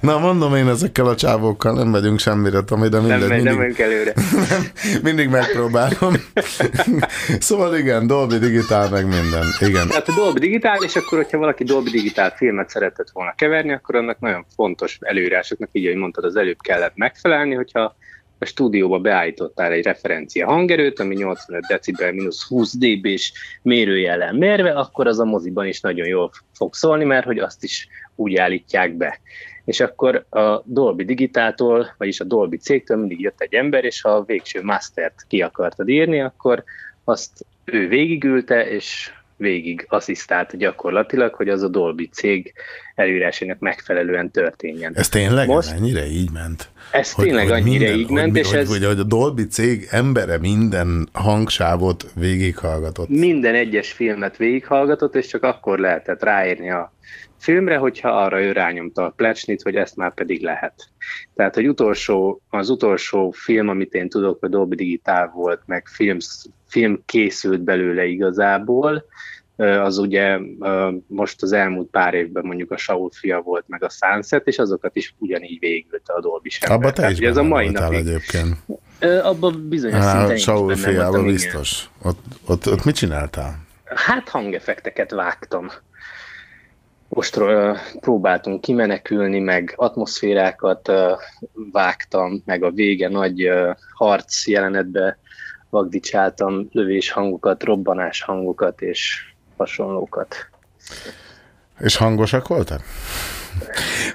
Na, mondom én ezekkel a csávókkal nem megyünk semmire, Tomi, de Nem, mindegy, megy, nem mindig, megyünk előre. mindig megpróbálom. szóval igen, Dolby Digitál meg minden. Igen. Tehát a Dolby Digitál, és akkor, hogyha valaki Dolby Digitál filmet szeretett volna keverni, akkor annak nagyon fontos előírásoknak, így, ahogy mondtad, az előbb kellett megfelelni, hogyha a stúdióba beállítottál egy referencia hangerőt, ami 85 decibel mínusz 20 dB-s mérőjellel mérve, akkor az a moziban is nagyon jól fog szólni, mert hogy azt is úgy állítják be. És akkor a Dolby Digitáltól, vagyis a Dolby cégtől mindig jött egy ember, és ha a végső mastert ki akartad írni, akkor azt ő végigülte, és végig asszisztált gyakorlatilag, hogy az a Dolby cég előírásának megfelelően történjen. Ez tényleg Most- ennyire így ment? Ez tényleg annyira így ment, hogy, és hogy, ez- Hogy, hogy a Dolby cég embere minden hangsávot végighallgatott. Minden egyes filmet végighallgatott, és csak akkor lehetett ráírni a filmre, hogyha arra ő rányomta a plecsnit, hogy ezt már pedig lehet. Tehát, hogy utolsó, az utolsó film, amit én tudok, hogy Dolby Digital volt, meg film, film készült belőle igazából, az ugye most az elmúlt pár évben mondjuk a Saul fia volt, meg a Sunset, és azokat is ugyanígy végülte a Dolby sember. Abba te is ez a mai napig. egyébként. Abban bizonyos szinten én Á, is Saul fiával biztos. Ott, ott, ott mit csináltál? Hát hangeffekteket vágtam. Most próbáltunk kimenekülni, meg atmoszférákat vágtam, meg a vége nagy harc jelenetbe vagdicsáltam lövés hangokat, robbanás hangokat és hasonlókat. És hangosak voltak?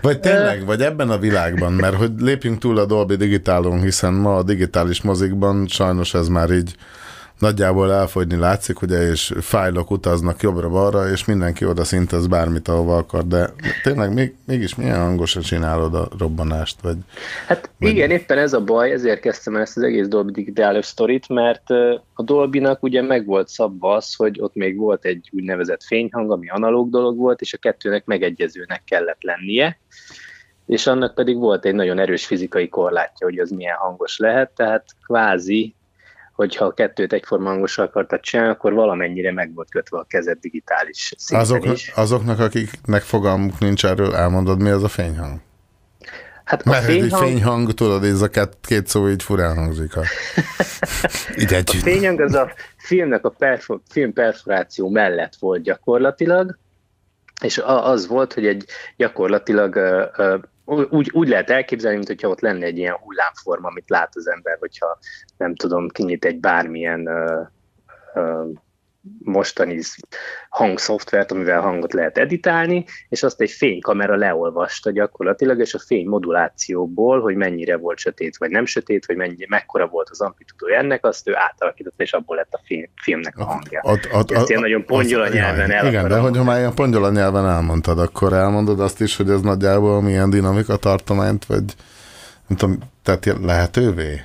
Vagy tényleg, vagy ebben a világban, mert hogy lépjünk túl a Dolby Digitálon, hiszen ma a digitális mozikban sajnos ez már így nagyjából elfogyni látszik, ugye, és fájlok utaznak jobbra-balra, és mindenki oda szintez bármit, ahova akar, de tényleg még, mégis milyen hangosan csinálod a robbanást, vagy Hát igen, éppen ez a baj, ezért kezdtem el ezt az egész Dolby Digitális sztorit, mert a Dolby-nak ugye meg volt szabva az, hogy ott még volt egy úgynevezett fényhang, ami analóg dolog volt, és a kettőnek megegyezőnek kellett lennie, és annak pedig volt egy nagyon erős fizikai korlátja, hogy az milyen hangos lehet, tehát kvázi, hogyha a kettőt egyforma hangosra akartad csinálni, akkor valamennyire meg volt kötve a kezed digitális szinten azok, is. azoknak, akiknek fogalmuk nincs erről, elmondod, mi az a fényhang? Hát a Mert fényhang... fényhang, tudod, ez a két, két szó így furán hangzik. Ha... így a fényhang az a filmnek a perfor, film perforáció mellett volt gyakorlatilag, és a- az volt, hogy egy gyakorlatilag úgy, úgy lehet elképzelni, mint hogyha ott lenne egy ilyen hullámforma, amit lát az ember, hogyha nem tudom, kinyit egy bármilyen uh, uh, mostani hangszoftvert, amivel hangot lehet editálni, és azt egy fénykamera leolvasta gyakorlatilag, és a fény modulációból, hogy mennyire volt sötét vagy nem sötét, vagy mennyi, mekkora volt az amplitudója ennek, azt ő átalakította, és abból lett a film, filmnek a hangja. Ott, ott, Ezt ilyen nagyon pongyola nyelven el Igen, de hogy ha már ilyen pongyola nyelven elmondtad, akkor elmondod azt is, hogy ez nagyjából milyen dinamika tartományt, vagy nem tudom, tehát lehetővé?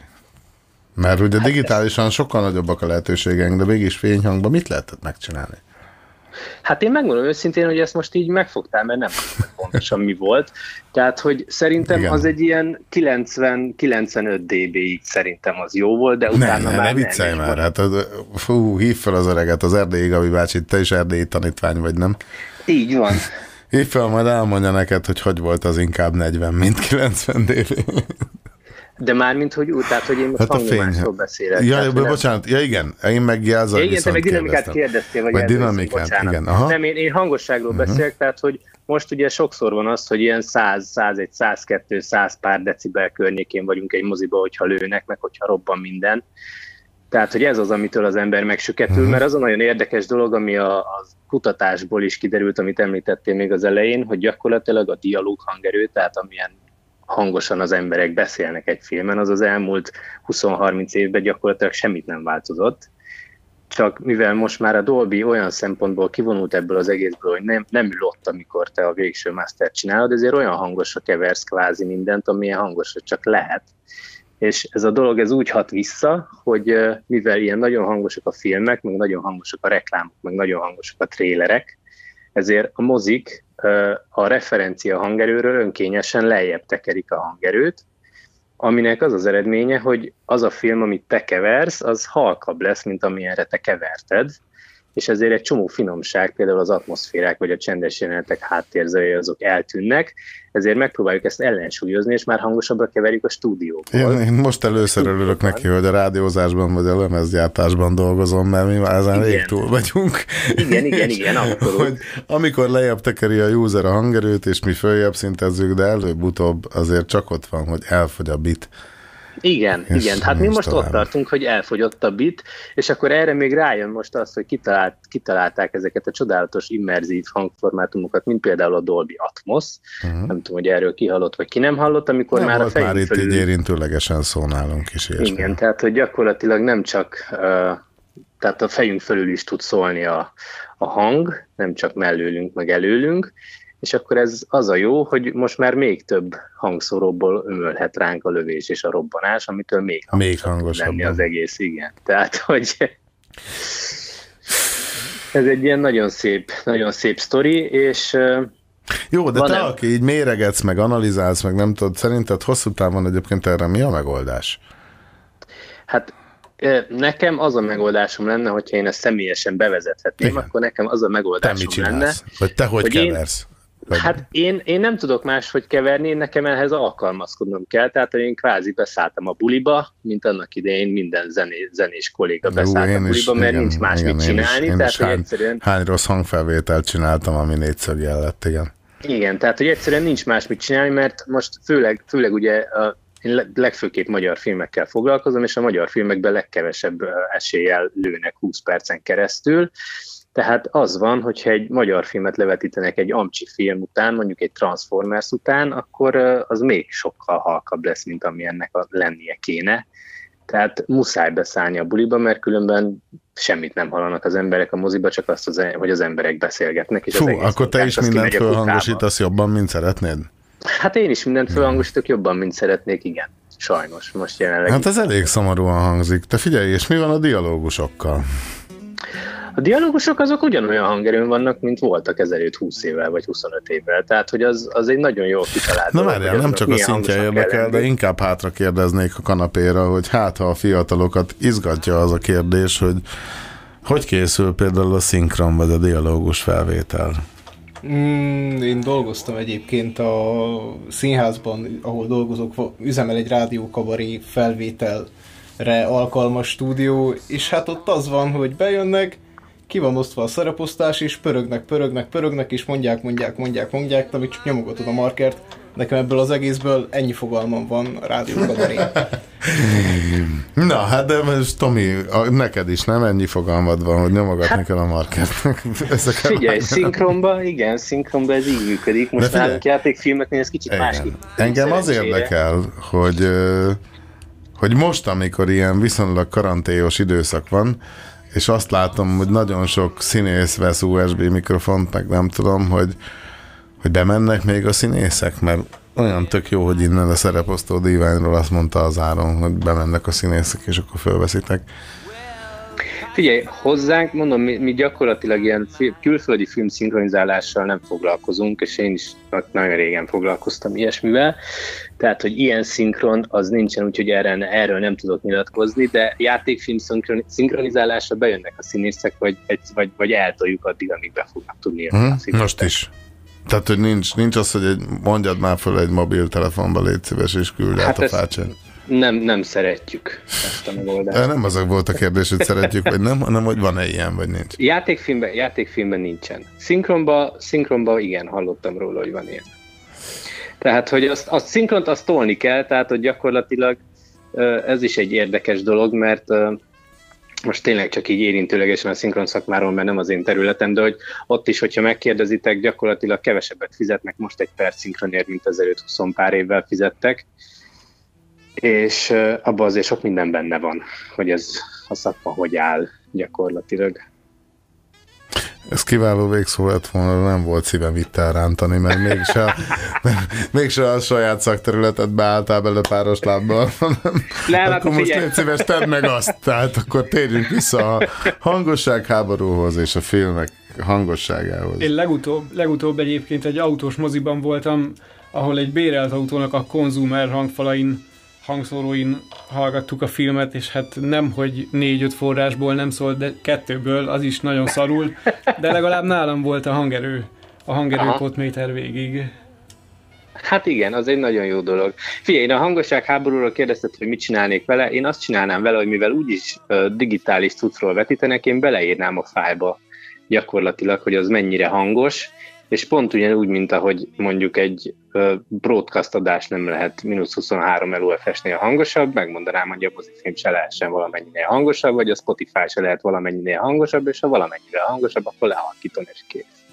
Mert ugye hát digitálisan sokkal nagyobbak a lehetőségeink, de mégis fényhangban mit lehetett megcsinálni? Hát én megmondom őszintén, hogy ezt most így megfogtál, mert nem pontosan mi volt. Tehát, hogy szerintem Igen. az egy ilyen 90-95 dB-ig szerintem az jó volt, de utána ne, már ne viccelj már, hát az, fú, hív fel az öreget, az erdélyi Gabi bácsi, te is erdélyi tanítvány vagy, nem? Így van. Hív fel, majd elmondja neked, hogy hogy volt az inkább 40, mint 90 dB. De már mint hogy úgy, tehát hogy én most hát hangnyomásról beszélek. Ja, tehát, bocsánat, ja igen, én meg jelzal ja, igen, te meg dinamikát kérdeztél, vagy, vagy dinamikát, igen. Aha. Nem, én, én hangosságról uh-huh. beszélek, tehát hogy most ugye sokszor van az, hogy ilyen 100, 101, 102, 100 pár decibel környékén vagyunk egy moziba, hogyha lőnek, meg hogyha robban minden. Tehát, hogy ez az, amitől az ember megsüketül, uh-huh. mert az a nagyon érdekes dolog, ami a, a kutatásból is kiderült, amit említettél még az elején, hogy gyakorlatilag a dialóg hangerő, tehát amilyen hangosan az emberek beszélnek egy filmen, az az elmúlt 20-30 évben gyakorlatilag semmit nem változott. Csak mivel most már a Dolby olyan szempontból kivonult ebből az egészből, hogy nem, nem ül ott, amikor te a végső master csinálod, ezért olyan hangosra keversz kvázi mindent, amilyen hangosra csak lehet. És ez a dolog ez úgy hat vissza, hogy mivel ilyen nagyon hangosak a filmek, meg nagyon hangosak a reklámok, meg nagyon hangosak a trélerek, ezért a mozik a referencia hangerőről önkényesen lejjebb tekerik a hangerőt, aminek az az eredménye, hogy az a film, amit te keversz, az halkabb lesz, mint amilyenre te keverted, és ezért egy csomó finomság, például az atmoszférák vagy a csendes jelenetek háttérzői azok eltűnnek, ezért megpróbáljuk ezt ellensúlyozni, és már hangosabbra keverjük a stúdióból. Én, én most először örülök neki, hogy a rádiózásban vagy a lemezgyártásban dolgozom, mert mi már ezen rég túl vagyunk. Igen, igen, igen, hogy amikor lejjebb tekeri a user a hangerőt, és mi följebb szintezzük, de előbb-utóbb azért csak ott van, hogy elfogy a bit. Igen, és igen. Hát mi most tovább. ott tartunk, hogy elfogyott a bit, és akkor erre még rájön most az, hogy kitalált, kitalálták ezeket a csodálatos immerzív hangformátumokat, mint például a Dolby Atmos. Uh-huh. Nem tudom, hogy erről kihallott, vagy ki nem hallott, amikor nem már a fejünk már itt fölül... így érintőlegesen szó nálunk is. Ilyesmi. Igen, tehát hogy gyakorlatilag nem csak uh, tehát a fejünk fölül is tud szólni a, a hang, nem csak mellőlünk, meg előlünk, és akkor ez az a jó, hogy most már még több hangszoróból ömölhet ránk a lövés és a robbanás, amitől még hangosabb, még hangosabb lenni az egész, igen. Tehát, hogy ez egy ilyen nagyon szép, nagyon szép sztori, és jó, de te, aki így méregetsz, meg analizálsz, meg nem tudod, szerinted hosszú távon egyébként erre mi a megoldás? Hát nekem az a megoldásom lenne, hogyha én ezt személyesen bevezethetném, Igen. akkor nekem az a megoldásom te mit csinálsz? lenne. Vagy te hogy, hogy keversz? Én, vagy... Hát én, én nem tudok máshogy keverni, nekem ehhez alkalmazkodnom kell, tehát én kvázi beszálltam a buliba, mint annak idején minden zené, zenés kolléga beszállt Jó, a buliba, is, mert igen, nincs más igen, mit csinálni. Én is, én tehát, is hány, egyszerűen... hány rossz hangfelvételt csináltam, ami négyszög lett, igen. Igen, tehát hogy egyszerűen nincs más mit csinálni, mert most főleg, főleg ugye a, én legfőképp magyar filmekkel foglalkozom, és a magyar filmekben legkevesebb eséllyel lőnek 20 percen keresztül, tehát az van, hogyha egy magyar filmet levetítenek egy Amcsi film után, mondjuk egy Transformers után, akkor az még sokkal halkabb lesz, mint ami ennek a lennie kéne. Tehát muszáj beszállni a buliba, mert különben semmit nem hallanak az emberek a moziba, csak azt, az, hogy az emberek beszélgetnek. És Fú, az akkor te is mindent fölhangosítasz jobban, mint szeretnéd? Hát én is mindent fölhangosítok jobban, mint szeretnék, igen. Sajnos, most jelenleg. Hát ez elég szomorúan hangzik. Te figyelj, és mi van a dialógusokkal? A dialógusok azok ugyanolyan hangerőn vannak, mint voltak ezelőtt 20 évvel vagy 25 évvel. Tehát, hogy az, az egy nagyon jó kitalált. Na várjál, nem csak a szintje érdekel, de inkább hátra kérdeznék a kanapéra, hogy hát ha a fiatalokat izgatja az a kérdés, hogy hogy készül például a szinkron vagy a dialógus felvétel? Mm, én dolgoztam egyébként a színházban, ahol dolgozok, üzemel egy rádiókabaré felvételre alkalmas stúdió, és hát ott az van, hogy bejönnek, ki van osztva a szereposztás, és pörögnek, pörögnek, pörögnek, és mondják, mondják, mondják, mondják, te még csak nyomogatod a markert. Nekem ebből az egészből ennyi fogalmam van rádió. Na, hát de most Tomi, a, neked is nem ennyi fogalmad van, hogy nyomogatni kell a a- Figyelj, szinkronba, igen, szinkronba ez így működik. Most De nálunk játékfilmeknél ez kicsit Igen. másképp. Engem az érdekel, hogy, hogy most, amikor ilyen viszonylag karanténos időszak van, és azt látom, hogy nagyon sok színész vesz USB mikrofont, meg nem tudom, hogy, hogy bemennek még a színészek, mert olyan tök jó, hogy innen a szereposztó díványról azt mondta az Áron, hogy bemennek a színészek, és akkor fölveszitek. Figyelj, hozzánk, mondom, mi, mi gyakorlatilag ilyen fi, külföldi film szinkronizálással nem foglalkozunk, és én is nagyon régen foglalkoztam ilyesmivel. Tehát, hogy ilyen szinkron az nincsen, úgyhogy erre, erről nem tudok nyilatkozni, de játékfilm szinkron, szinkronizálásra bejönnek a színészek, vagy, egy, vagy, vagy eltoljuk addig, amíg be fognak tudni Hm? a szinkron. Most is. Tehát, hogy nincs, nincs az, hogy egy, mondjad már föl egy mobiltelefonba, légy szíves, és küld át Hát a ezt- fácsát. Nem, nem szeretjük ezt a megoldást. De nem az volt a kérdés, hogy szeretjük, vagy nem, hanem hogy van-e ilyen, vagy nincs. Játékfilmben, játékfilmben nincsen. Szinkronba, szinkronba igen, hallottam róla, hogy van ilyen. Tehát, hogy azt, azt szinkront azt tolni kell, tehát, hogy gyakorlatilag ez is egy érdekes dolog, mert most tényleg csak így érintőlegesen a szinkron szakmáról, mert nem az én területem, de hogy ott is, hogyha megkérdezitek, gyakorlatilag kevesebbet fizetnek most egy perc szinkronért, mint ezelőtt 20 pár évvel fizettek, és abban azért sok minden benne van, hogy ez a szakma hogy áll gyakorlatilag. Ez kiváló végszó lett volna, nem volt szívem itt elrántani, mert mégse, mégse a saját szakterületet beálltál bele páros lábbal. hanem Nem, akkor akkor most figyelj. légy szíves, tedd meg azt. Tehát akkor térjünk vissza a hangosság háborúhoz és a filmek hangosságához. Én legutóbb, legutóbb egyébként egy autós moziban voltam, ahol egy bérelt autónak a konzumer hangfalain, hangszóróin hallgattuk a filmet, és hát nem, hogy négy-öt forrásból nem szólt, de kettőből, az is nagyon szarul, de legalább nálam volt a hangerő, a hangerő potméter végig. Hát igen, az egy nagyon jó dolog. Figyelj, én a hangosság háborúról kérdezted, hogy mit csinálnék vele. Én azt csinálnám vele, hogy mivel úgyis digitális cuccról vetítenek, én beleírnám a fájba gyakorlatilag, hogy az mennyire hangos, és pont ugyanúgy, mint ahogy mondjuk egy broadcast adás nem lehet mínusz 23 LUFS-nél hangosabb, megmondanám, hogy a mozifilm se lehessen valamennyinél hangosabb, vagy a Spotify se lehet valamennyinél hangosabb, és ha valamennyivel hangosabb, akkor lehalkítom és kész.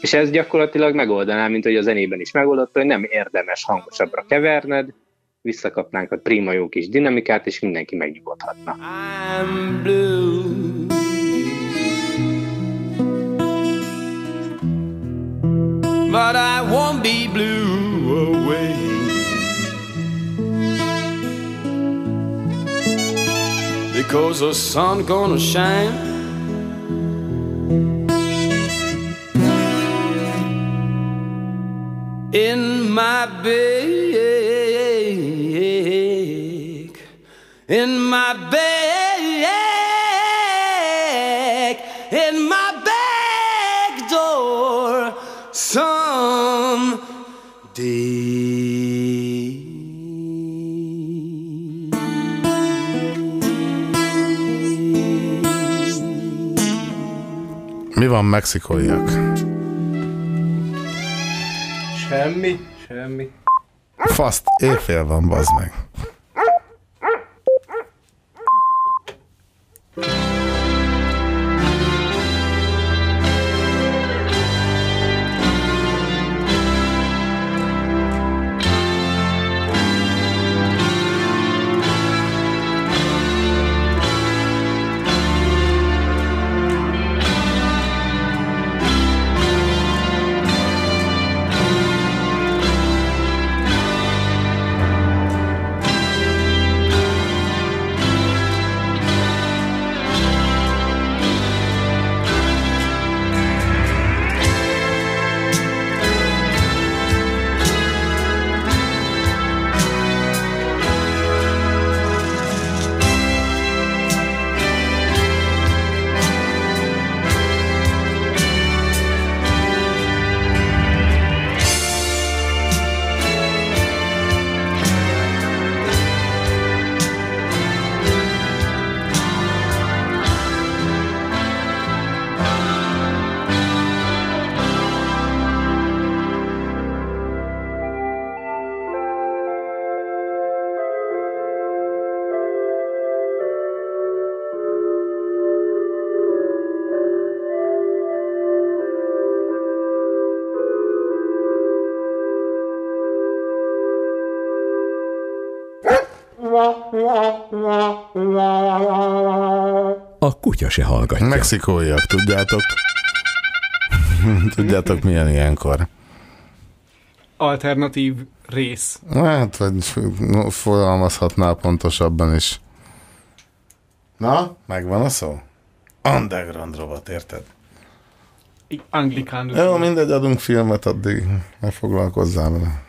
És ez gyakorlatilag megoldaná, mint hogy a zenében is megoldotta, hogy nem érdemes hangosabbra keverned, visszakapnánk a prima jó kis dinamikát, és mindenki megnyugodhatna. I'm blue. But I won't be blue away. Because the sun gonna shine. In my bag, in my bag, in my Mi van mexikóiak? Semmi, semmi. Faszt, éjfél van, bazd meg. Kutya se hallgatja. Mexikóiak, tudjátok? tudjátok milyen ilyenkor? Alternatív rész. Hát, vagy fogalmazhatnál pontosabban is. Na, megvan a szó? Underground robot, érted? Anglikán. Jó, mindegy, adunk filmet, addig ne foglalkozzál vele.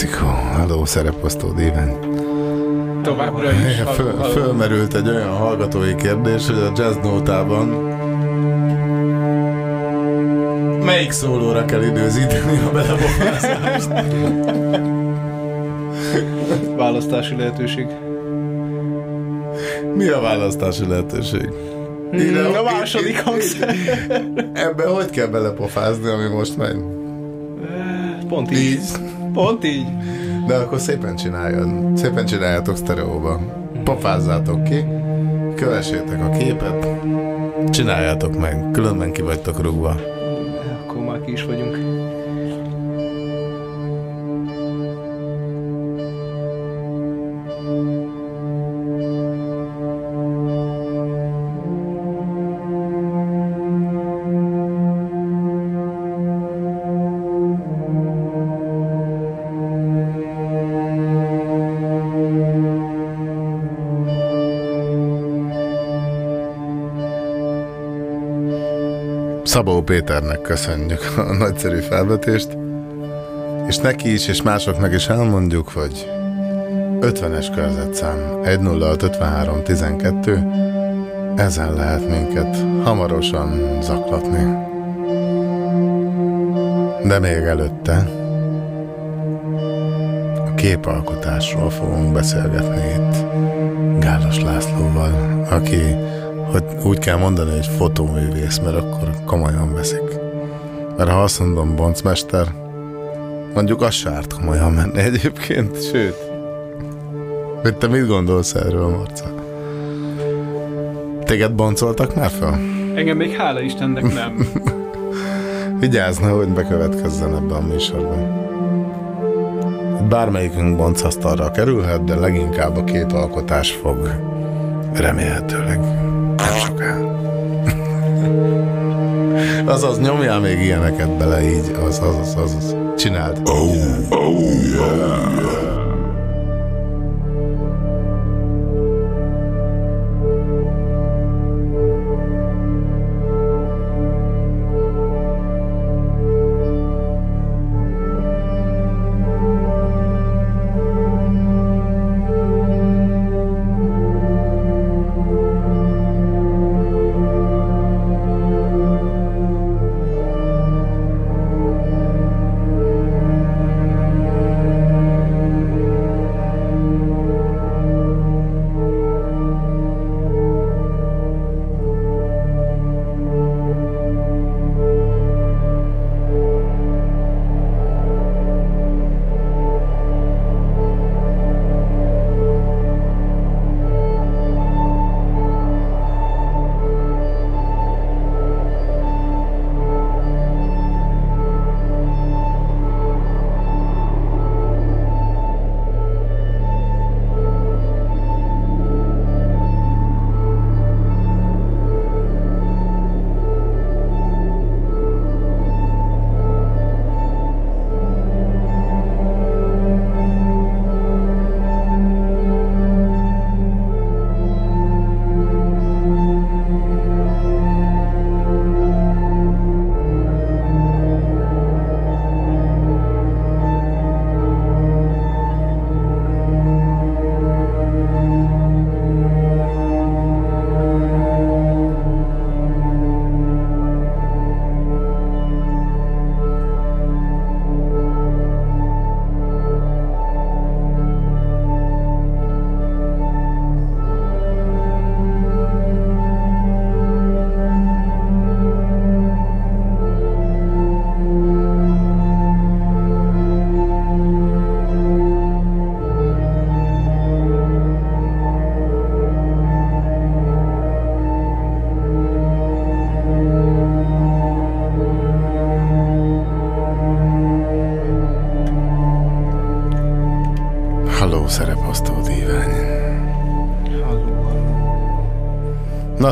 Mexikó, hello szereposztó Déven. Továbbra is. Föl, fölmerült egy olyan hallgatói kérdés, hogy a jazz nótában melyik szólóra kell időzíteni a belebofázást? Választási lehetőség. Mi a választási lehetőség? Hmm, a második hangszer. Ebbe hogy kell belepofázni, ami most megy? Pont így. Így. Pont így. De akkor szépen csináljad. Szépen csináljátok sztereóba. Pofázzátok ki, kövessétek a képet, csináljátok meg, különben ki vagytok rúgva. Akkor már ki is vagyunk. Szabó Péternek köszönjük a nagyszerű felvetést, és neki is, és másoknak is elmondjuk, hogy 50-es körzetszám 10653 12 ezen lehet minket hamarosan zaklatni. De még előtte a képalkotásról fogunk beszélgetni itt Gálos Lászlóval, aki, hogy úgy kell mondani, hogy fotóművész, mert akkor komolyan veszik. Mert ha azt mondom boncmester, mondjuk az se árt komolyan menni egyébként, sőt. Hogy te mit gondolsz erről, Marca? Téged boncoltak már fel? Engem még hála Istennek nem. Vigyázz, hogy bekövetkezzen ebben a műsorban. Bármelyikünk boncasztalra kerülhet, de leginkább a két alkotás fog remélhetőleg nem soká. Azaz, nyomjál még ilyeneket bele így, az, az, az, az, az. Csináld. Oh, oh, yeah.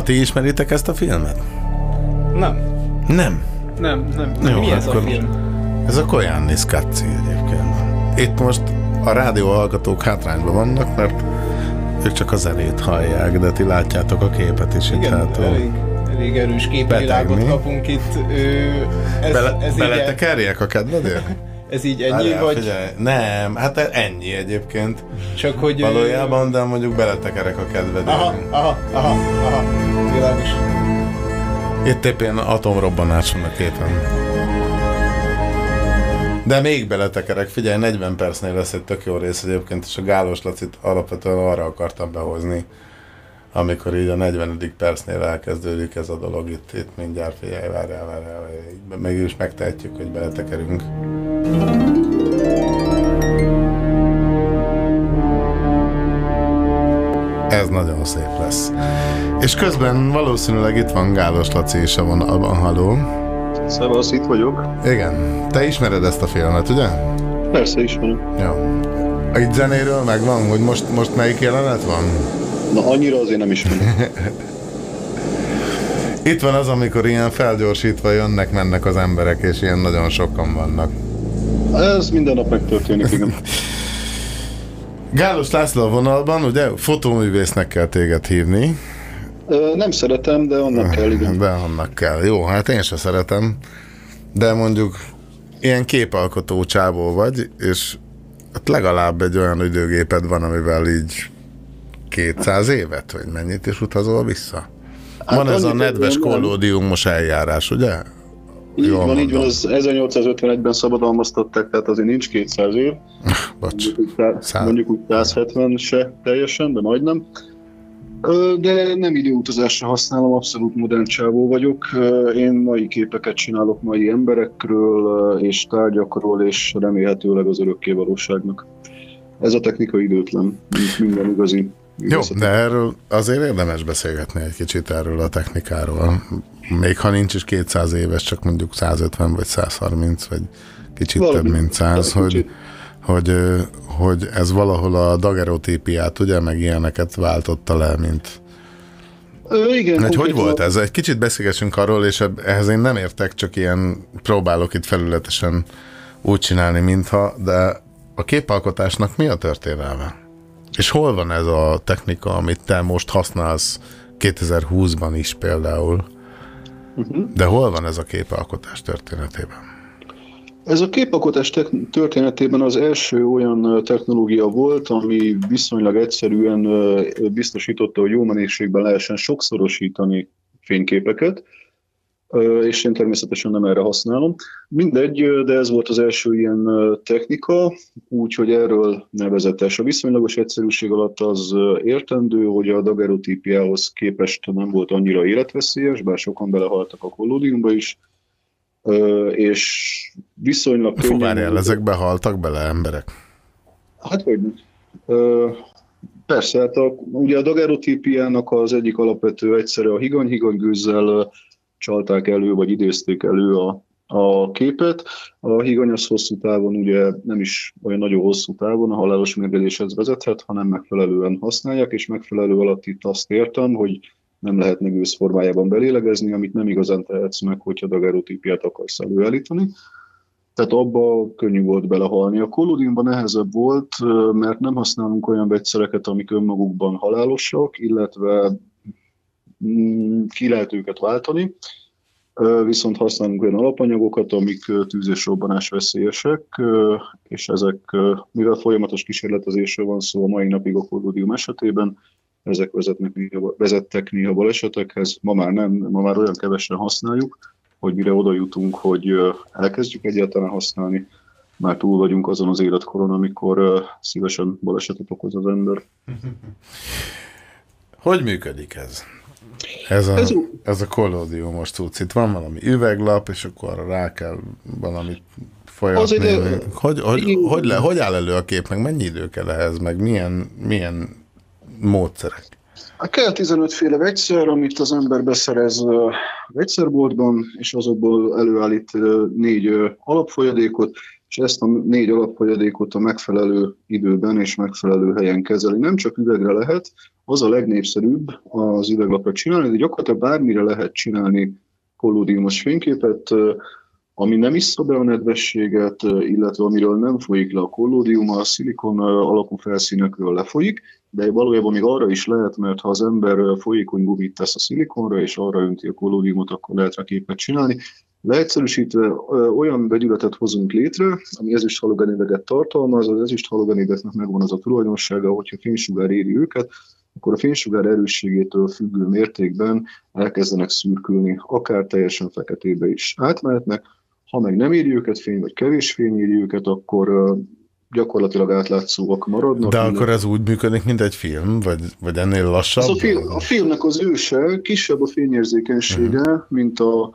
Ti ismeritek ezt a filmet? Nem. Nem. Nem, nem. Jó, Mi ez a film? Ez a Koyannis Katzi egyébként. Itt most a rádió hallgatók hátrányban vannak, mert ők csak a zenét hallják, de ti látjátok a képet is itt Igen, hátul. elég, elég erős képvilágot kapunk itt. Ö, ez, Bele, ez, így, beletekerjek a kedvedért? ez így ennyi, Várjál, vagy Figyelj. Nem, hát ennyi egyébként. csak hogy... Valójában, de mondjuk beletekerek a kedvedért. Aha, aha, aha, aha, világos. Itt épp ilyen atomrobbanás van a képen. De még beletekerek, figyelj, 40 percnél lesz egy tök jó rész egyébként, és a Gálos Lacit alapvetően arra akartam behozni, amikor így a 40. percnél elkezdődik ez a dolog itt, itt mindjárt figyelj, várjál, várjál, így mégis megtehetjük, hogy beletekerünk. Ez nagyon szép lesz. És közben valószínűleg itt van Gálos Laci is a vonalban, haló. Szevasz, itt vagyok. Igen, te ismered ezt a filmet, ugye? Persze ismerem. Ja. Itt zenéről megvan, hogy most, most melyik jelenet van? Na, annyira azért nem ismerem. Itt van az, amikor ilyen felgyorsítva jönnek, mennek az emberek, és ilyen nagyon sokan vannak. Ez minden nap megtörténik, igen. Gálos László a vonalban, ugye fotóművésznek kell téged hívni, nem szeretem, de annak kell, igen. De annak kell. Jó, hát én sem szeretem, de mondjuk ilyen képalkotó csávó vagy, és hát legalább egy olyan időgéped van, amivel így 200 évet, vagy mennyit is utazol vissza? Hát Van ez a nedves kollódiumos eljárás, ugye? Így Jól van, így van, mondom. az 1851-ben szabadalmaztatták, tehát azért nincs 200 év. Bocs. Mondjuk úgy, szá- mondjuk úgy 170 se teljesen, de majdnem. De nem időutazásra használom, abszolút modern csávó vagyok. Én mai képeket csinálok mai emberekről és tárgyakról, és remélhetőleg az örökké valóságnak. Ez a technika időtlen, minden igazi. Jó, de erről azért érdemes beszélgetni egy kicsit erről a technikáról. Még ha nincs is 200 éves, csak mondjuk 150 vagy 130, vagy kicsit Valami. több, mint 100, Valami hogy, hogy, hogy ez valahol a dagerotípiát, ugye, meg ilyeneket váltotta le, mint... Ö, igen, Hogy, hogy volt ez? Egy kicsit beszélgessünk arról, és ehhez én nem értek, csak ilyen próbálok itt felületesen úgy csinálni, mintha, de a képalkotásnak mi a történelme? És hol van ez a technika, amit te most használsz 2020-ban is például? Uh-huh. De hol van ez a képalkotás történetében? Ez a képalkotás történetében az első olyan technológia volt, ami viszonylag egyszerűen biztosította, hogy jó minőségben lehessen sokszorosítani fényképeket, és én természetesen nem erre használom. Mindegy, de ez volt az első ilyen technika, úgyhogy erről nevezetes. A viszonylagos egyszerűség alatt az értendő, hogy a dagerotípiához képest nem volt annyira életveszélyes, bár sokan belehaltak a kollódiumba is, és viszonylag Fú, várjál, ezekbe haltak bele emberek? Hát hogy nem. Persze, hát a, ugye a dagerotípiának az egyik alapvető egyszere a higany, higanygőzzel ö, csalták elő, vagy idézték elő a, a képet. A higany az hosszú távon ugye nem is olyan nagyon hosszú távon a halálos mérgezéshez vezethet, hanem megfelelően használják, és megfelelő alatt itt azt értem, hogy nem lehetne gőz formájában belélegezni, amit nem igazán tehetsz meg, hogyha dagerotípiát akarsz előállítani. Tehát abba könnyű volt belehalni. A kollódiumban nehezebb volt, mert nem használunk olyan vegyszereket, amik önmagukban halálosak, illetve mm, ki lehet őket váltani, viszont használunk olyan alapanyagokat, amik tűz- és robbanás veszélyesek, és ezek, mivel folyamatos kísérletezésről van szó a mai napig a kollódium esetében, ezek vezetnek néha, vezettek néha balesetekhez, ma már nem, ma már olyan kevesen használjuk, hogy mire oda jutunk, hogy elkezdjük egyáltalán használni, már túl vagyunk azon az életkoron, amikor szívesen balesetet okoz az ember. Hogy működik ez? Ez a, Ez ez a kollódiumos cucc. Itt van valami üveglap, és akkor rá kell valamit folyatni. Az egy- Hogy, hogy, hogy, le, hogy áll elő a kép, meg mennyi idő kell ehhez, meg milyen, milyen módszerek? Hát Kell 15 féle vegyszer, amit az ember beszerez ö, vegyszerboltban, és azokból előállít négy alapfolyadékot, és ezt a négy alapfolyadékot a megfelelő időben és megfelelő helyen kezeli. Nem csak üvegre lehet, az a legnépszerűbb az üveglapra csinálni, de gyakorlatilag bármire lehet csinálni kollódiumos fényképet, ami nem issza be a nedvességet, illetve amiről nem folyik le a kollódium, a szilikon alapú felszínekről lefolyik, de valójában még arra is lehet, mert ha az ember folyékony gumit tesz a szilikonra, és arra önti a kollódiumot, akkor lehet rá képet csinálni. Leegyszerűsítve olyan vegyületet hozunk létre, ami ezüst halogenideket tartalmaz, az ezüst halogenideknek megvan az a tulajdonsága, hogyha fénysugár éri őket, akkor a fénysugár erősségétől függő mértékben elkezdenek szürkülni, akár teljesen feketébe is átmehetnek, ha meg nem éri őket fény, vagy kevés fény éri őket, akkor gyakorlatilag átlátszóak maradnak. De akkor ez úgy működik, mint egy film, vagy, vagy ennél lassabb? ez a, film, a filmnek az őse, kisebb a fényérzékenysége, uh-huh. mint a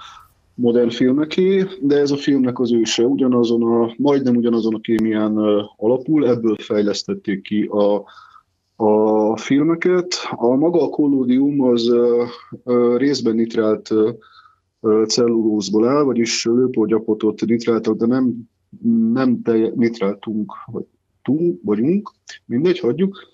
modern filmeké, de ez a filmnek az őse ugyanazon a, majdnem ugyanazon a kémián alapul, ebből fejlesztették ki a, a filmeket. A maga a kollódium az részben nitrált cellulózból áll, vagyis lőpolgyapotot nitráltak, de nem, nem telje, nitráltunk, vagy tunk, vagyunk, mindegy, hagyjuk.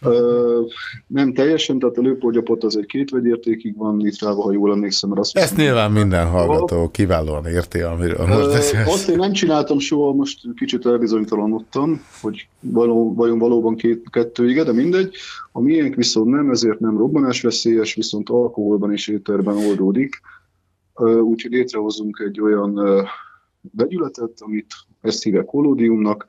Ö, nem teljesen, tehát a lőpolgyapot az egy két vegyértékig van nitrálva, ha jól emlékszem, mert azt Ezt nyilván minden hallgató kiválóan érti, amiről most beszélsz. Azt én nem csináltam soha, most kicsit elbizonytalanodtam, hogy való, vajon valóban két, kettő igen, de mindegy. A miénk viszont nem, ezért nem robbanásveszélyes, viszont alkoholban és éterben oldódik. Úgyhogy létrehozunk egy olyan vegyületet, amit ezt hívják kollódiumnak,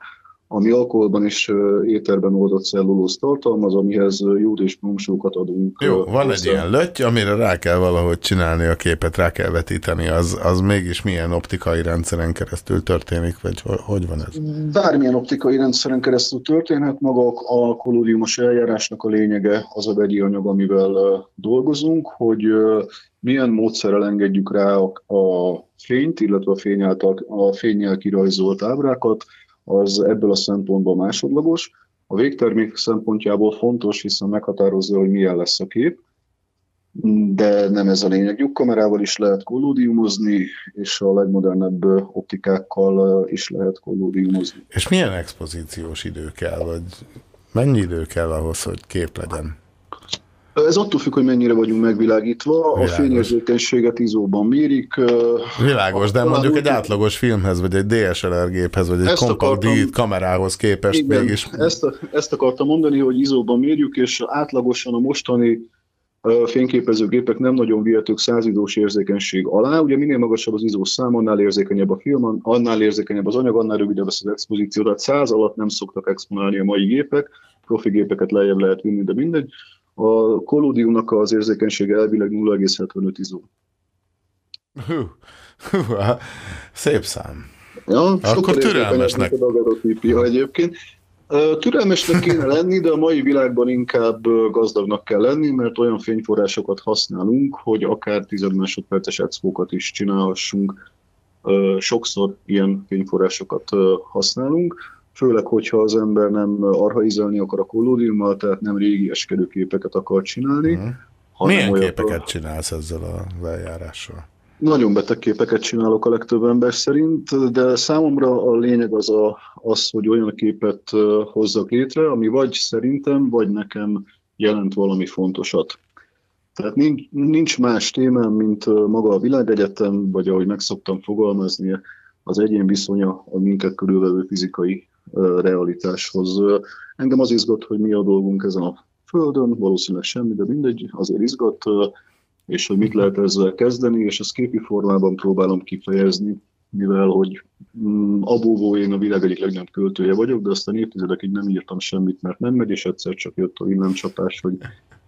ami alkoholban és éterben oldott cellulóz tartalmaz, amihez ö, jód és bromsókat adunk. Jó, van egy ilyen löty, amire rá kell valahogy csinálni a képet, rá kell vetíteni, az, az mégis milyen optikai rendszeren keresztül történik, vagy hogy, van ez? Bármilyen optikai rendszeren keresztül történhet, maga a kollódiumos eljárásnak a lényege az a vegyi anyag, amivel dolgozunk, hogy milyen módszerrel engedjük rá a, a fényt, illetve a fény által a fényjel kirajzolt ábrákat, az ebből a szempontból másodlagos. A végtermék szempontjából fontos, hiszen meghatározza, hogy milyen lesz a kép, de nem ez a lényeg. Lyukkamerával is lehet kollódiumozni, és a legmodernebb optikákkal is lehet kollódiumozni. És milyen expozíciós idő kell, vagy mennyi idő kell ahhoz, hogy kép legyen? Ez attól függ, hogy mennyire vagyunk megvilágítva. A Világos. fényérzékenységet izóban mérik. Világos, de mondjuk egy átlagos filmhez, vagy egy DSLR géphez, vagy egy kompakt akartam- kamerához képest Igen, mégis ezt, ezt akartam mondani, hogy izóban mérjük, és átlagosan a mostani fényképezőgépek nem nagyon vihetők százidós érzékenység alá. Ugye minél magasabb az izó szám, annál érzékenyebb a film, annál érzékenyebb az anyag, annál rövidebb az expozíció. Tehát száz alatt nem szoktak exponálni a mai gépek, profi gépeket lejjebb lehet vinni, de mindegy. A kollódiumnak az érzékenysége elvileg 0,75 izó. Hú, hú, szép szám. Ja, Akkor türelmesnek. a egyébként. Türelmesnek kéne lenni, de a mai világban inkább gazdagnak kell lenni, mert olyan fényforrásokat használunk, hogy akár 10 másodperces expókat is csinálhassunk. Sokszor ilyen fényforrásokat használunk, főleg, hogyha az ember nem arhaizelni akar a kollódiummal, tehát nem régi eskedő képeket akar csinálni. Mhm. hanem Milyen olyat- képeket csinálsz ezzel a eljárással? nagyon beteg képeket csinálok a legtöbb ember szerint, de számomra a lényeg az, a, az hogy olyan képet hozzak létre, ami vagy szerintem, vagy nekem jelent valami fontosat. Tehát nincs, nincs más témám, mint maga a világegyetem, vagy ahogy megszoktam fogalmazni, az egyén viszonya a minket körülvevő fizikai realitáshoz. Engem az izgat, hogy mi a dolgunk ezen a Földön, valószínűleg semmi, de mindegy, azért izgat, és hogy mit lehet ezzel kezdeni, és ezt képi formában próbálom kifejezni, mivel hogy mm, abóvó én a világ egyik legnagyobb költője vagyok, de aztán évtizedekig nem írtam semmit, mert nem megy, és egyszer csak jött a villámcsapás, hogy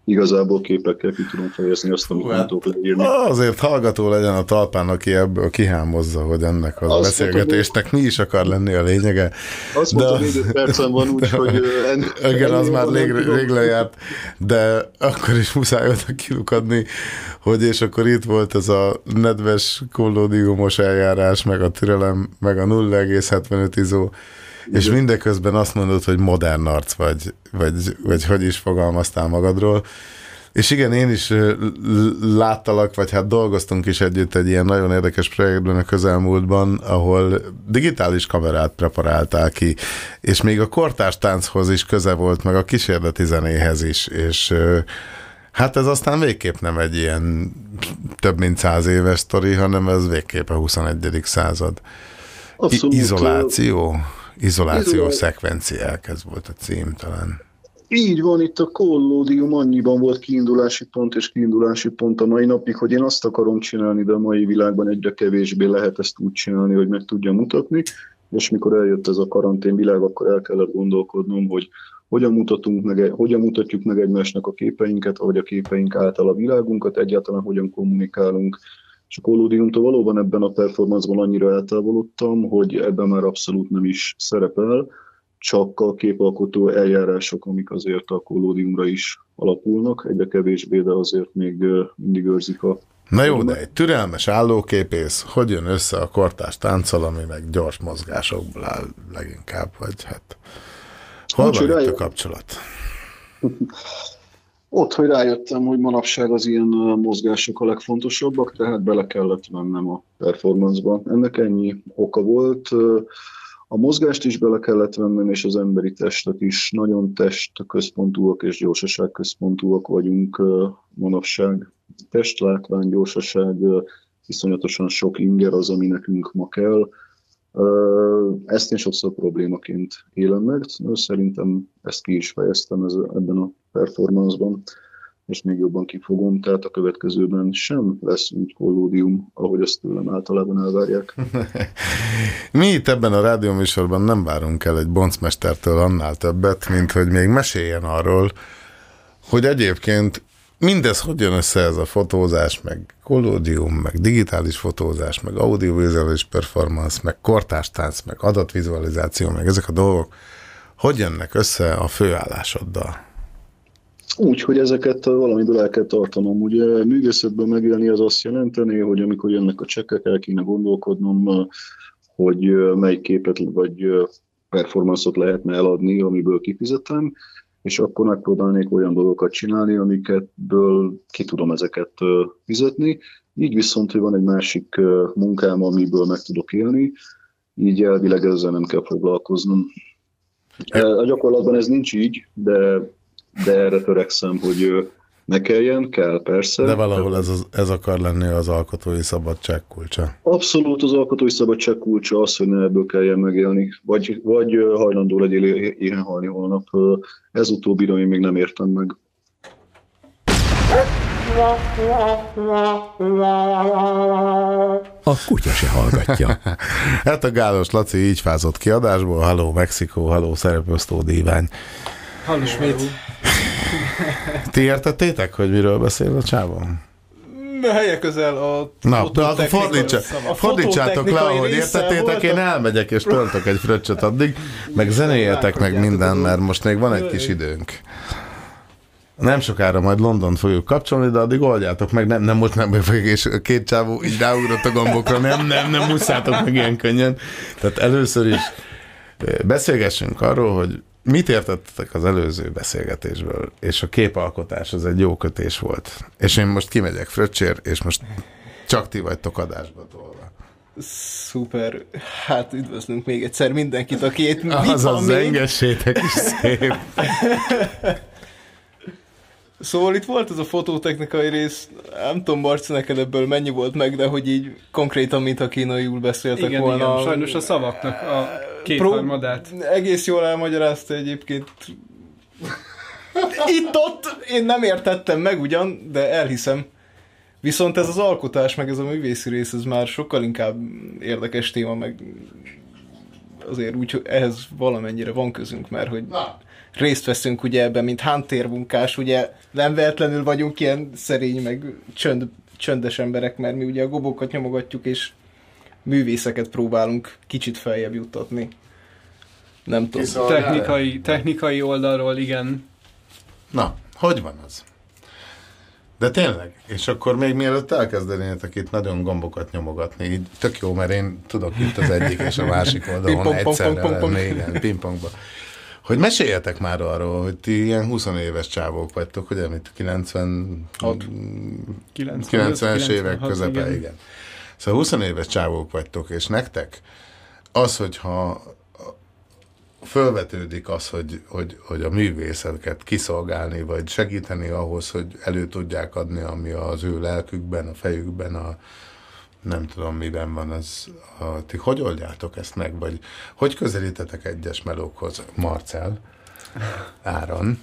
igazából képekkel ki tudom fejezni azt, amit nem tudok leírni. Azért hallgató legyen a talpán, aki ebből kihámozza, hogy ennek az a Azt beszélgetésnek mi is akar lenni a lényege. Azt mondta, hogy négy percem van, úgyhogy... ö, en- Igen, az már rég, rég lejárt, de akkor is muszáj oda kilukadni, hogy és akkor itt volt ez a nedves kollódiumos eljárás, meg a türelem, meg a 0,75 izó, és mindeközben azt mondod, hogy modern arc vagy, vagy, vagy hogy is fogalmaztál magadról. És igen, én is láttalak, vagy hát dolgoztunk is együtt egy ilyen nagyon érdekes projektben a közelmúltban, ahol digitális kamerát preparáltál ki, és még a kortárs tánchoz is köze volt, meg a kísérleti zenéhez is, és hát ez aztán végképp nem egy ilyen több mint száz éves sztori, hanem ez végképp a 21. század. Abszolút, izoláció? Izoláció Izolá- szekvenciák, ez volt a cím talán. Így van, itt a kollódium annyiban volt kiindulási pont és kiindulási pont a mai napig, hogy én azt akarom csinálni, de a mai világban egyre kevésbé lehet ezt úgy csinálni, hogy meg tudja mutatni, és mikor eljött ez a karantén világ, akkor el kellett gondolkodnom, hogy hogyan, mutatunk meg, hogyan mutatjuk meg egymásnak a képeinket, vagy a képeink által a világunkat, egyáltalán hogyan kommunikálunk. És a kollódiumtól valóban ebben a performanceban annyira eltávolodtam, hogy ebben már abszolút nem is szerepel, csak a képalkotó eljárások, amik azért a kollódiumra is alapulnak, egyre kevésbé, de azért még mindig őrzik a Na jó, de egy türelmes állóképész, hogy jön össze a kortárs tánccal, ami meg gyors mozgásokból áll leginkább, vagy hát hol Nincs, van itt a kapcsolat? Ott, hogy rájöttem, hogy manapság az ilyen mozgások a legfontosabbak, tehát bele kellett mennem a performanceba. Ennek ennyi oka volt. A mozgást is bele kellett vennem, és az emberi testet is. Nagyon testközpontúak és gyorsaságközpontúak vagyunk ö, manapság. Testlátvány, gyorsaság, iszonyatosan sok inger az, ami nekünk ma kell. Ezt én sokszor problémaként élem meg. Szerintem ezt ki is fejeztem ez, ebben a performance-ban és még jobban kifogom, tehát a következőben sem lesz úgy kollódium, ahogy azt tőlem általában elvárják. Mi itt ebben a rádióműsorban nem várunk el egy boncmestertől annál többet, mint hogy még meséljen arról, hogy egyébként mindez hogy jön össze ez a fotózás, meg kollódium, meg digitális fotózás, meg audiovizuális performance, meg kortástánc, meg adatvizualizáció, meg ezek a dolgok, hogy jönnek össze a főállásoddal? Úgy, hogy ezeket valamiből el kell tartanom. Ugye művészetben megélni az azt jelenteni, hogy amikor jönnek a csekkek, el kéne gondolkodnom, hogy melyik képet vagy performanszot lehetne eladni, amiből kifizetem, és akkor megpróbálnék olyan dolgokat csinálni, amiketből ki tudom ezeket fizetni. Így viszont, hogy van egy másik munkám, amiből meg tudok élni, így elvileg ezzel nem kell foglalkoznom. A gyakorlatban ez nincs így, de de erre törekszem, hogy ne kelljen, kell persze. De valahol ez, az, ez akar lenni az alkotói szabadság kulcsa. Abszolút az alkotói szabadság kulcsa az, hogy ne ebből kelljen megélni, vagy, vagy hajlandó legyél éhen halni holnap. Ez utóbbira én még nem értem meg. A kutya se hallgatja. hát a Gálos Laci így fázott ki adásból, haló Mexikó, haló szereposztó dívány. Hallós mit? Ti értettétek, hogy miről beszél a csávon? Helye közel a Na, de akkor fototechnika- fordítsa, a fordítsátok le, ahogy értettétek, én elmegyek és töltök egy fröccsöt addig, meg zenéjetek meg minden, mert most még van egy kis időnk. Nem sokára majd London fogjuk kapcsolni, de addig oldjátok meg, nem, nem most nem fogjuk, és két csávó így ráugrott a gombokra, nem, nem, nem muszátok meg ilyen könnyen. Tehát először is eh, beszélgessünk arról, hogy mit értettetek az előző beszélgetésből, és a képalkotás az egy jó kötés volt. És én most kimegyek fröccsér, és most csak ti vagytok adásba tolva. Szuper. Hát üdvözlünk még egyszer mindenkit, aki itt Az van az még? engessétek is szép. Szóval itt volt ez a fototechnikai rész, nem tudom, Marci, neked ebből mennyi volt meg, de hogy így konkrétan, mintha kínaiul beszéltek Igen, volna. igen, sajnos a szavaknak a kétharmadát. Egész jól elmagyarázta egyébként. Itt-ott én nem értettem meg ugyan, de elhiszem. Viszont ez az alkotás, meg ez a művészi rész, ez már sokkal inkább érdekes téma, meg azért úgy, hogy ehhez valamennyire van közünk, mert hogy részt veszünk ugye ebben, mint háttérmunkás, ugye nem véletlenül vagyunk ilyen szerény, meg csönd, csöndes emberek, mert mi ugye a gobokat nyomogatjuk, és művészeket próbálunk kicsit feljebb juttatni. Nem tudom. Technikai, technikai oldalról igen. Na, hogy van az? De tényleg, és akkor még mielőtt elkezdenétek itt nagyon gombokat nyomogatni, így tök jó, mert én tudok itt az egyik és a másik oldalon egyszerre lenni, igen, pingpongba. Hogy meséljetek már arról, hogy ti ilyen 20 éves csávók vagytok, ugye, mit 90... 90-es évek 96, közepe, igen. igen. Szóval 20 éves csávók vagytok, és nektek az, hogyha fölvetődik az, hogy, hogy, hogy a művészeket kiszolgálni, vagy segíteni ahhoz, hogy elő tudják adni, ami az ő lelkükben, a fejükben, a nem tudom miben van az, a, ti hogy oldjátok ezt meg, vagy hogy közelítetek egyes melókhoz? Marcel, Áron,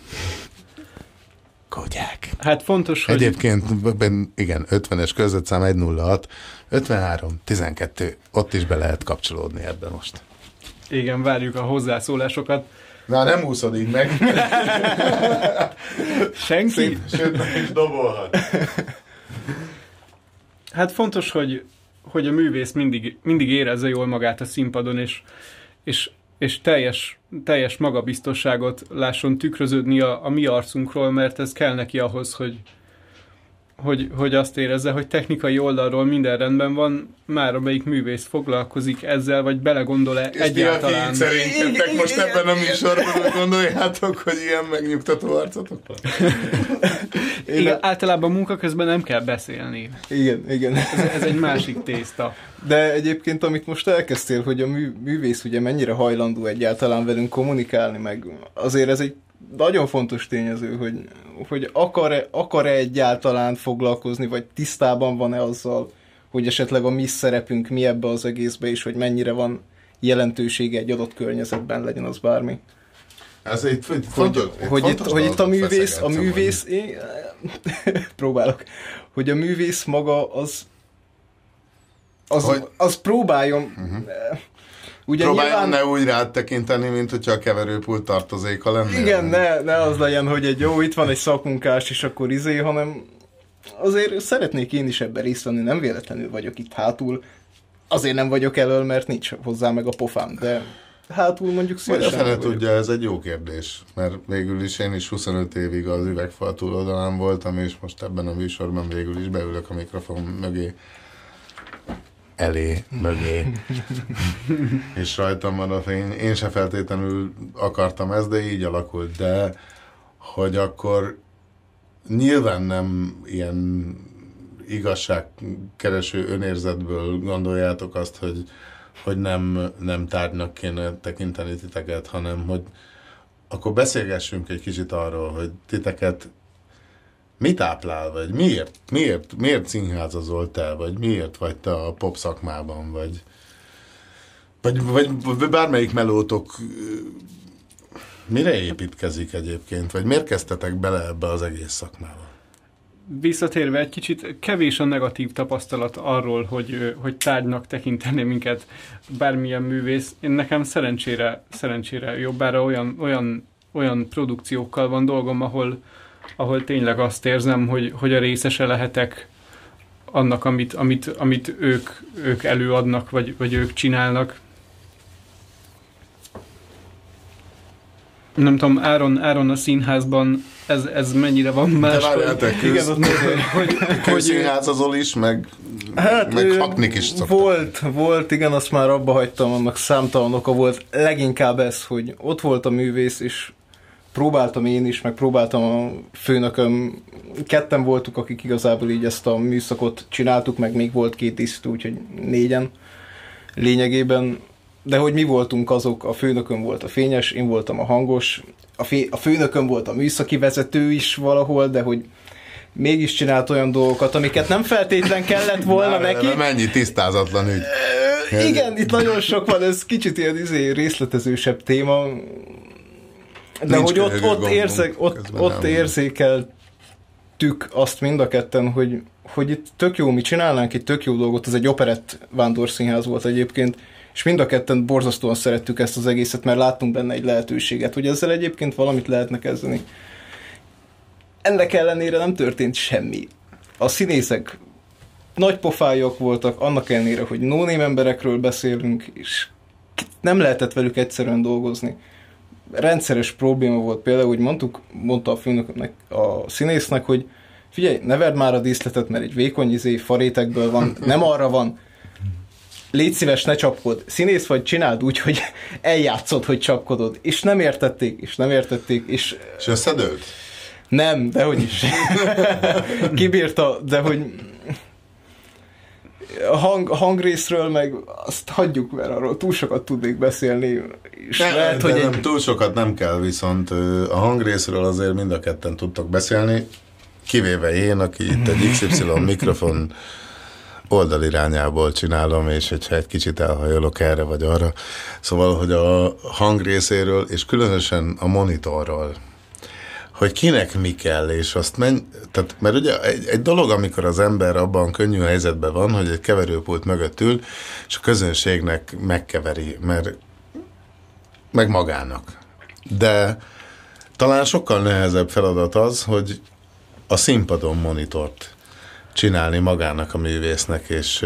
Kogyák. Hát fontos, hogy... Egyébként, igen, 50-es közöttszám 106, 53, 12, ott is be lehet kapcsolódni ebbe most. Igen, várjuk a hozzászólásokat. Na, nem úszod így meg. Senki? Sőt, meg is dobolhat. Hát fontos, hogy, hogy a művész mindig, mindig érezze jól magát a színpadon, és, és, és teljes, teljes magabiztosságot lásson tükröződni a, a mi arcunkról, mert ez kell neki ahhoz, hogy, hogy, hogy azt érezze, hogy technikai oldalról minden rendben van, már amelyik művész foglalkozik ezzel, vagy belegondol-e És egyáltalán. akik szerintetek most ebben a műsorban gondoljátok, hogy ilyen megnyugtató arcotok van? Igen, általában munka közben nem kell beszélni. Igen, igen. Ez, ez egy másik tészta. De egyébként, amit most elkezdtél, hogy a mű, művész ugye mennyire hajlandó egyáltalán velünk kommunikálni, meg azért ez egy nagyon fontos tényező, hogy, hogy akar-e, akar-e egyáltalán foglalkozni, vagy tisztában van-e azzal, hogy esetleg a mi szerepünk mi ebbe az egészbe, és hogy mennyire van jelentősége egy adott környezetben, legyen az bármi. Ez egy hogy, fontos, hogy, itt, hogy itt a művész, a művész, én, próbálok, hogy a művész maga az az, Hogy- az próbáljon uh-huh. Ugye Próbáljon nyilván, ne úgy rád tekinteni, mint hogyha a keverőpult tartozéka lenne. igen, ne, ne az legyen, hogy egy jó, itt van egy szakmunkás, és akkor izé, hanem azért szeretnék én is ebben részt venni, nem véletlenül vagyok itt hátul, azért nem vagyok elől, mert nincs hozzá meg a pofám, de hátul mondjuk Vagy szívesen fene vagyok. tudja, ez egy jó kérdés, mert végül is én is 25 évig az üvegfal túloldalán voltam, és most ebben a műsorban végül is beülök a mikrofon mögé, elé, mögé, és rajtam a fény. Én se feltétlenül akartam ezt, de így alakult, de hogy akkor nyilván nem ilyen igazságkereső önérzetből gondoljátok azt, hogy, hogy nem, nem tárgynak kéne tekinteni titeket, hanem hogy akkor beszélgessünk egy kicsit arról, hogy titeket mit táplál, vagy? Miért, miért, miért színházazol te, vagy miért vagy te a pop szakmában, vagy, vagy, vagy, vagy bármelyik melótok mire építkezik egyébként, vagy miért kezdtetek bele ebbe az egész szakmába? Visszatérve egy kicsit kevés a negatív tapasztalat arról, hogy, hogy tárgynak tekinteni minket bármilyen művész. Én nekem szerencsére, szerencsére jobbára olyan, olyan, olyan produkciókkal van dolgom, ahol, ahol tényleg azt érzem, hogy, hogy a részese lehetek annak, amit, amit, amit ők, ők előadnak, vagy, vagy ők csinálnak. Nem tudom, Áron, Áron a színházban ez, ez mennyire van más? De várjál, te Igen, köz, ott hogy, hogy színházazol is, meg, Hát, meg haknik is szoktak. Volt, volt, igen, azt már abba hagytam, annak számtalan oka volt. Leginkább ez, hogy ott volt a művész, és próbáltam én is, meg próbáltam a főnököm, ketten voltuk, akik igazából így ezt a műszakot csináltuk, meg még volt két tisztú, úgyhogy négyen lényegében, de hogy mi voltunk azok, a főnököm volt a fényes, én voltam a hangos, a, fé, a főnököm volt a műszaki vezető is valahol, de hogy mégis csinált olyan dolgokat, amiket nem feltétlen kellett volna Már neki. Mennyi tisztázatlan ügy. Igen, itt nagyon sok van, ez kicsit ilyen izé, részletezősebb téma. De Nincs hogy ott, ott, érzek, ott, ott érzékeltük azt mind a ketten, hogy, hogy itt tök jó, mi csinálnánk itt tök jó dolgot, ez egy operett vándorszínház volt egyébként, és mind a ketten borzasztóan szerettük ezt az egészet, mert láttunk benne egy lehetőséget, hogy ezzel egyébként valamit lehetne kezdeni. Ennek ellenére nem történt semmi. A színészek nagy pofájak voltak, annak ellenére, hogy no emberekről beszélünk, és nem lehetett velük egyszerűen dolgozni. Rendszeres probléma volt például, hogy mondtuk, mondta a főnöknek, a színésznek, hogy figyelj, ne verd már a díszletet, mert egy vékony izé farétekből van, nem arra van, légy szíves, ne csapkod. Színész vagy, csináld úgy, hogy eljátszod, hogy csapkodod. És nem értették, és nem értették, és... És összedőlt? Nem, de hogy is. Kibírta, de hogy a hang, hangrészről meg azt hagyjuk, mert arról túl sokat tudnék beszélni, és Ne, lehet, de hogy nem, egy, túl sokat nem kell, viszont a hangrészről azért mind a ketten tudtak beszélni, kivéve én, aki itt egy XY mikrofon oldalirányából csinálom, és hogyha egy kicsit elhajolok erre vagy arra. Szóval, hogy a hangrészéről, és különösen a monitorról, hogy kinek mi kell, és azt menj, tehát, mert ugye egy, egy dolog, amikor az ember abban könnyű helyzetben van, hogy egy keverőpult mögött ül, és a közönségnek megkeveri, mert meg magának. De talán sokkal nehezebb feladat az, hogy a színpadon monitort csinálni magának a művésznek, és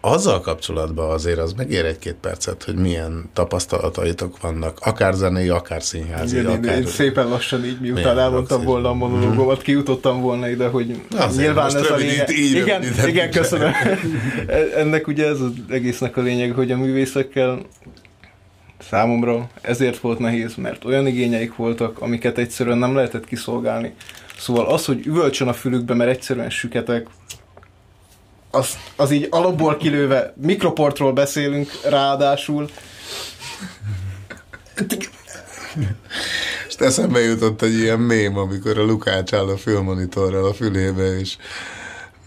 azzal kapcsolatban azért az megér egy-két percet, hogy milyen tapasztalataitok vannak, akár zenei, akár színházi, Igen, akár... én szépen lassan így, miután elmondtam volna a monológomat, kijutottam volna ide, hogy Azért, nyilván ez a lényeg. így Igen, rövidítettük igen, köszönöm. Ennek ugye ez az egésznek a lényeg, hogy a művészekkel számomra ezért volt nehéz, mert olyan igényeik voltak, amiket egyszerűen nem lehetett kiszolgálni. Szóval az, hogy üvölcsön a fülükbe, mert egyszerűen süketek, az, az így alapból kilőve, mikroportról beszélünk ráadásul, És eszembe jutott egy ilyen mém, amikor a Lukács áll a fülmonitorral a fülébe, és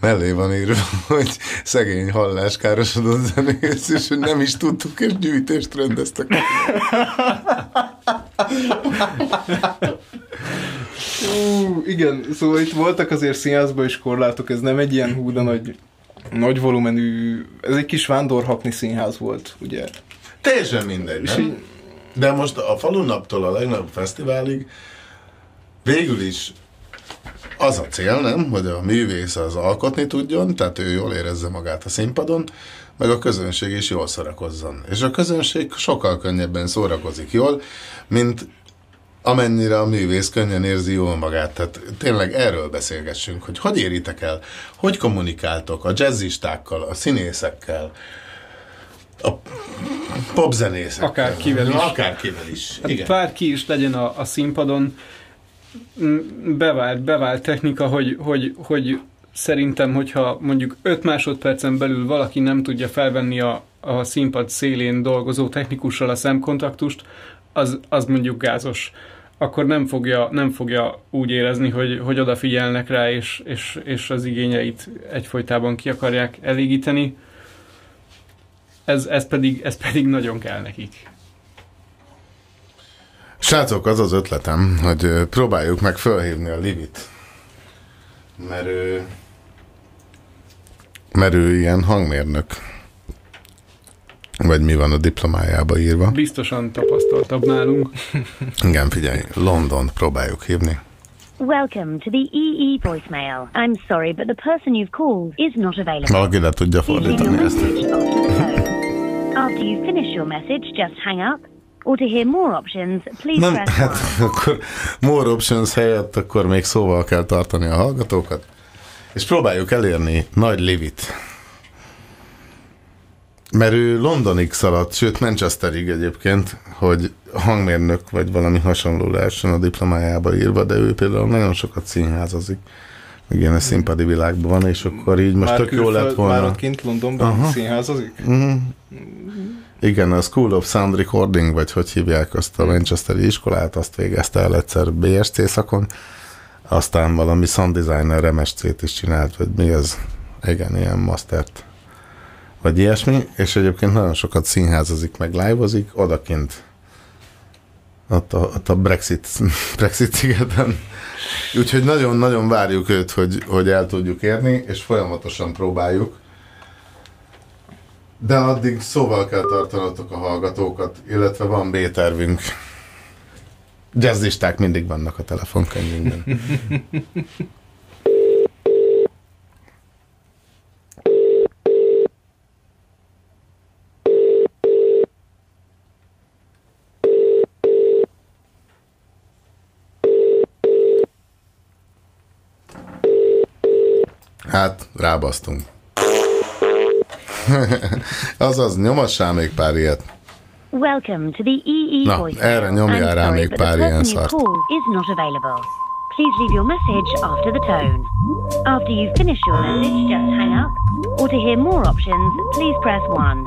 mellé van írva, hogy szegény halláskárosodott zenész, és hogy nem is tudtuk, és gyűjtést rendeztek. Ú, igen, szóval itt voltak azért színházban is korlátok, ez nem egy ilyen hú, de nagy, nagy volumenű, ez egy kis vándorhapni színház volt, ugye? Teljesen mindegy, nem? De most a falunaptól a legnagyobb fesztiválig végül is az a cél, nem, hogy a művész az alkotni tudjon, tehát ő jól érezze magát a színpadon, meg a közönség is jól szórakozzon. És a közönség sokkal könnyebben szórakozik jól, mint amennyire a művész könnyen érzi jól magát. Tehát tényleg erről beszélgessünk, hogy hogy éritek el, hogy kommunikáltok a jazzistákkal, a színészekkel, a popzenészekkel. Akár kivel is. Akár kivel is. Hát Igen. bárki is legyen a, a színpadon, bevált, bevált technika, hogy, hogy, hogy szerintem, hogyha mondjuk 5 másodpercen belül valaki nem tudja felvenni a, a színpad szélén dolgozó technikussal a szemkontaktust, az, az mondjuk gázos. Akkor nem fogja, nem fogja úgy érezni, hogy, hogy odafigyelnek rá, és, és, és az igényeit egyfolytában ki akarják elégíteni. Ez, ez, pedig, ez pedig nagyon kell nekik. Srácok, az az ötletem, hogy próbáljuk meg fölhívni a Livit. Mert ő, mert ő ilyen hangmérnök. Vagy mi van a diplomájába írva. Biztosan tapasztaltabb nálunk. Igen, figyelj, London próbáljuk hívni. Welcome to the EE voicemail. I'm sorry, but the person you've called is not available. Valaki le tudja Please leave your fordítani ezt. message after the tone. After you finish your message, just hang up. Or to hear more options, please Nem, press hát akkor more options helyett akkor még szóval kell tartani a hallgatókat. És próbáljuk elérni Nagy Livit. Mert ő Londonig szaladt, sőt Manchesterig egyébként, hogy hangmérnök vagy valami hasonló lehessen a diplomájába írva, de ő például nagyon sokat színházazik. Ilyen a színpadi világban van, és akkor így most már tök jó lett külföld- volna. Már ott kint Londonban Aha. színházazik? Mhm. Igen, a School of Sound Recording, vagy hogy hívják azt a Manchesteri iskolát, azt végezte el egyszer BSC szakon, aztán valami sound designer MSC-t is csinált, vagy mi az, igen, ilyen mastert, vagy ilyesmi, és egyébként nagyon sokat színházazik, meg live-ozik, odakint, ott a, ott a Brexit, Brexit szigeten. Úgyhogy nagyon-nagyon várjuk őt, hogy, hogy el tudjuk érni, és folyamatosan próbáljuk. De addig szóval kell tartanatok a hallgatókat, illetve van B-tervünk. Jazzisták mindig vannak a telefonkönyvünkben. Hát, rábasztunk. Azaz, nyomassál még pár ilyet. Welcome to the EE Na, voicemail. erre nyomjál rá még pár ilyen szart. called is not available. Please leave your message after the tone. After you finish your message, just hang up. Or to hear more options, please press 1.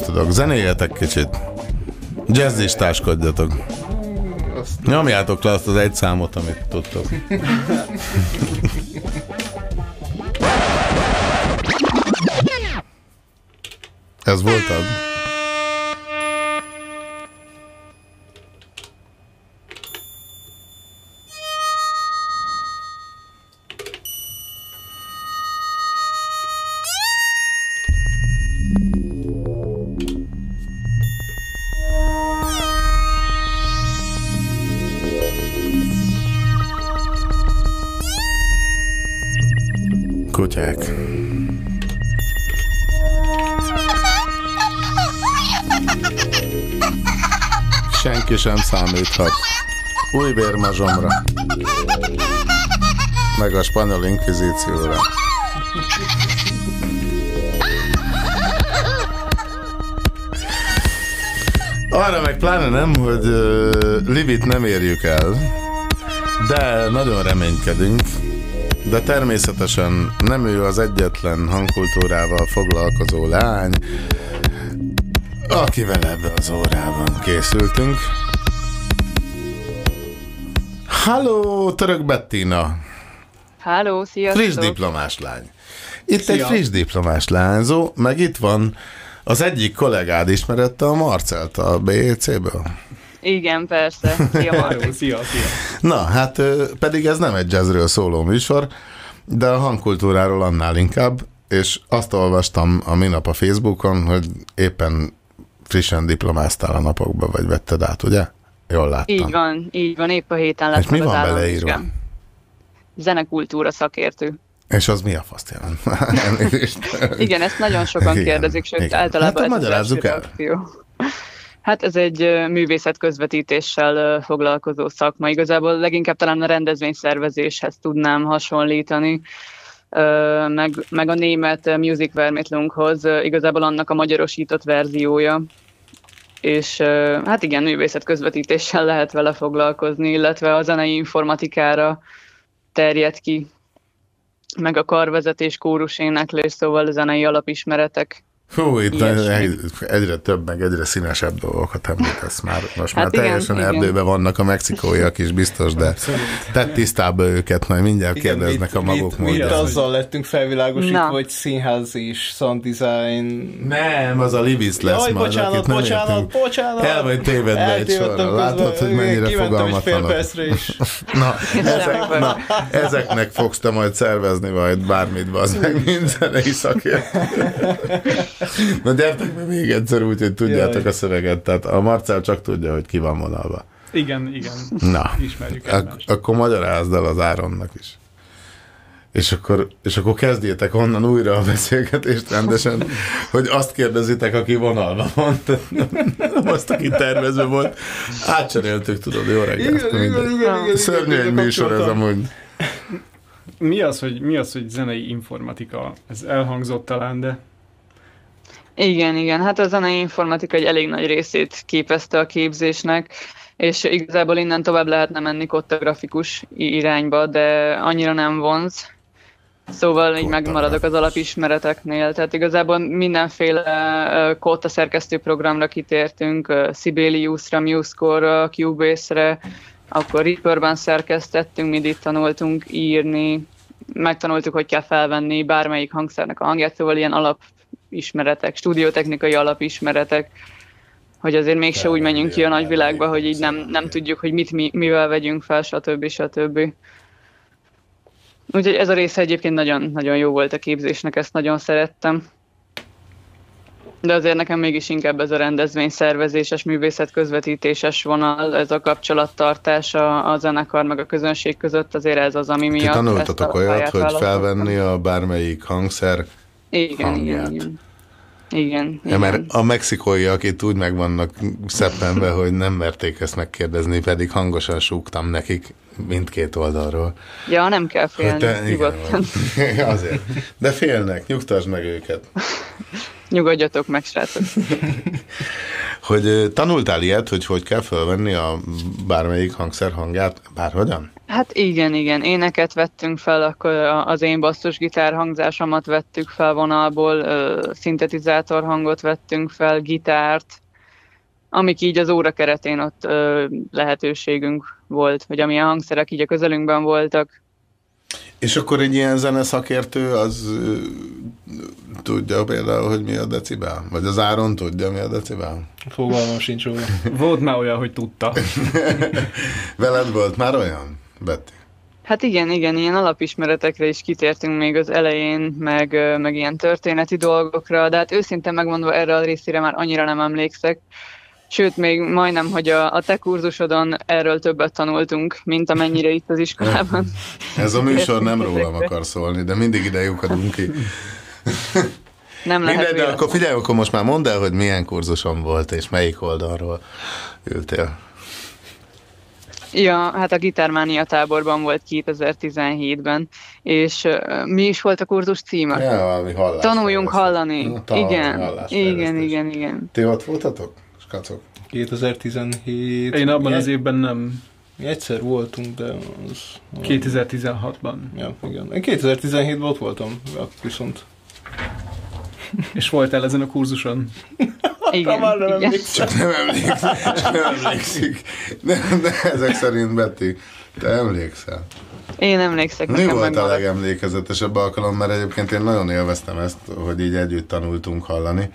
is tudok. Zenéjetek kicsit. Jazzistáskodjatok. Nyomjátok le azt az egy számot, amit tudtok. Ez voltad? Kutyák. Számíthat. Új vérmazsomra. Meg a spanyol inkvizícióra. Arra meg pláne nem, hogy uh, Livit nem érjük el, de nagyon reménykedünk, de természetesen nem ő az egyetlen hangkultúrával foglalkozó lány, akivel ebbe az órában készültünk. Halló, Török Bettina! Háló, sziasztok! Friss diplomás lány. Itt Szia. egy friss diplomás lányzó, meg itt van az egyik kollégád ismerette a Marcelt a BEC-ből. Igen, persze. Szia, Marci. szia, szia. Na, hát pedig ez nem egy jazzről szóló műsor, de a hangkultúráról annál inkább, és azt olvastam a minap a Facebookon, hogy éppen frissen diplomáztál a napokba, vagy vetted át, ugye? Jól láttam. Így van, így van. Épp a héten lett És mi van beleírva? Zenekultúra szakértő. És az mi a faszt jelent? Igen, ezt nagyon sokan Igen, kérdezik, sőt igen. általában Hát, ez magyarázzuk el. Hát ez egy művészet közvetítéssel foglalkozó szakma. Igazából leginkább talán a rendezvényszervezéshez tudnám hasonlítani, meg, meg a német Music Vermittlunghoz, igazából annak a magyarosított verziója. És hát igen, művészet közvetítéssel lehet vele foglalkozni, illetve a zenei informatikára terjed ki, meg a karvezetés, kórus éneklés, szóval a zenei alapismeretek. Hú, itt egyre több, meg egyre színesebb dolgokat említesz már. Most Hát már igen, teljesen igen. erdőben vannak a mexikóiak is biztos, de tedd tisztába őket, majd mindjárt Igen, kérdeznek a maguk mit módján. azzal lettünk felvilágosítva, Na. hogy színház és sound design. Nem, az a Libis lesz Jaj, majd, bocsánat, bocsánat, értünk. bocsánat. El vagy tévedve egy sorra. Látod, hogy mennyire fogalmatlanok. is. Na, ezek, na, ezeknek fogsz te majd szervezni majd bármit, bazd meg, mint zenei szakértő. Na gyertek be még egyszer úgy, hogy tudjátok Jaj. a szöveget. Tehát a Marcel csak tudja, hogy ki van vonalva. Igen, igen. Na, Ismerjük ak- akkor magyarázd el az Áronnak is. És akkor, és akkor kezdjétek onnan újra a beszélgetést rendesen, hogy azt kérdezitek, aki vonalban van. Nem, azt, aki tervezve volt. Átcseréltük, tudod, jó reggelt. Igen, igen, igen, igen, Szörnyű egy műsor ez amúgy. Mi az, hogy, mi az, hogy zenei informatika? Ez elhangzott talán, de Igen, igen. Hát a zenei informatika egy elég nagy részét képezte a képzésnek, és igazából innen tovább lehetne menni kottagrafikus i- irányba, de annyira nem vonz. Szóval így megmaradok az alapismereteknél. Tehát igazából mindenféle kotta szerkesztő programra kitértünk, Sibeliusra, MuseScore-ra, Cubase-re, akkor Reaper-ben szerkesztettünk, midit tanultunk írni, megtanultuk, hogy kell felvenni bármelyik hangszernek a hangját, szóval ilyen alapismeretek, stúdiótechnikai alapismeretek, hogy azért mégse úgy menjünk ki a nagyvilágba, hogy így nem, nem tudjuk, hogy mit mi, mivel vegyünk fel, stb. stb. Úgyhogy ez a része egyébként nagyon, nagyon jó volt a képzésnek, ezt nagyon szerettem. De azért nekem mégis inkább ez a rendezvény szervezéses, művészet közvetítéses vonal, ez a kapcsolattartás a, a zenekar meg a közönség között, azért ez az, ami Ti miatt tanultatok ezt a olyat, hogy felvenni a bármelyik hangszer Igen, hangját. igen, igen. Igen, Ja, mert a mexikóiak itt úgy meg vannak szeppenve, hogy nem merték ezt megkérdezni, pedig hangosan súgtam nekik mindkét oldalról. Ja, nem kell Hogy félni, te, nyugodtan. igen, azért. De félnek, nyugtasd meg őket. Nyugodjatok meg, srácok. hogy tanultál ilyet, hogy hogy kell fölvenni a bármelyik hangszer hangját, bárhogyan? Hát igen, igen. Éneket vettünk fel, akkor az én basszusgitár hangzásomat vettük fel vonalból, szintetizátor hangot vettünk fel, gitárt, amik így az óra keretén ott ö, lehetőségünk volt, hogy amilyen hangszerek így a közelünkben voltak. És akkor egy ilyen zeneszakértő az ö, tudja például, hogy mi a decibel? Vagy az Áron tudja, mi a decibel? Fogalmam sincs róla. Volt már olyan, hogy tudta. Veled volt már olyan, Betty? Hát igen, igen, ilyen alapismeretekre is kitértünk még az elején, meg, meg ilyen történeti dolgokra, de hát őszintén megmondva erre a részére már annyira nem emlékszek. Sőt, még majdnem, hogy a, a te kurzusodon erről többet tanultunk, mint amennyire itt az iskolában. Ez a műsor nem rólam akar szólni, de mindig ide lyukadunk ki. Nem lehet Mindegy, de akkor figyelj, akkor most már mondd el, hogy milyen kurzuson volt, és melyik oldalról ültél. Ja, hát a Gitármánia táborban volt 2017-ben, és ö, mi is volt a kurzus címe? Ja, valami hallás. Tanuljunk hallani. Na, igen, igen, igen, igen. Ti ott voltatok? Skacok? 2017... Én abban az évben nem. Mi egyszer voltunk, de az... 2016-ban. Ja, igen. Én 2017-ben ott voltam, viszont... És voltál ezen a kurzuson? Igen, Már nem igen. emlékszem. Csak nem emlékszik. Csak nem emlékszik. De, de ezek szerint Betty, te emlékszel. Én emlékszek, Mi nekem volt a legemlékezetesebb alkalom, mert egyébként én nagyon élveztem ezt, hogy így együtt tanultunk hallani.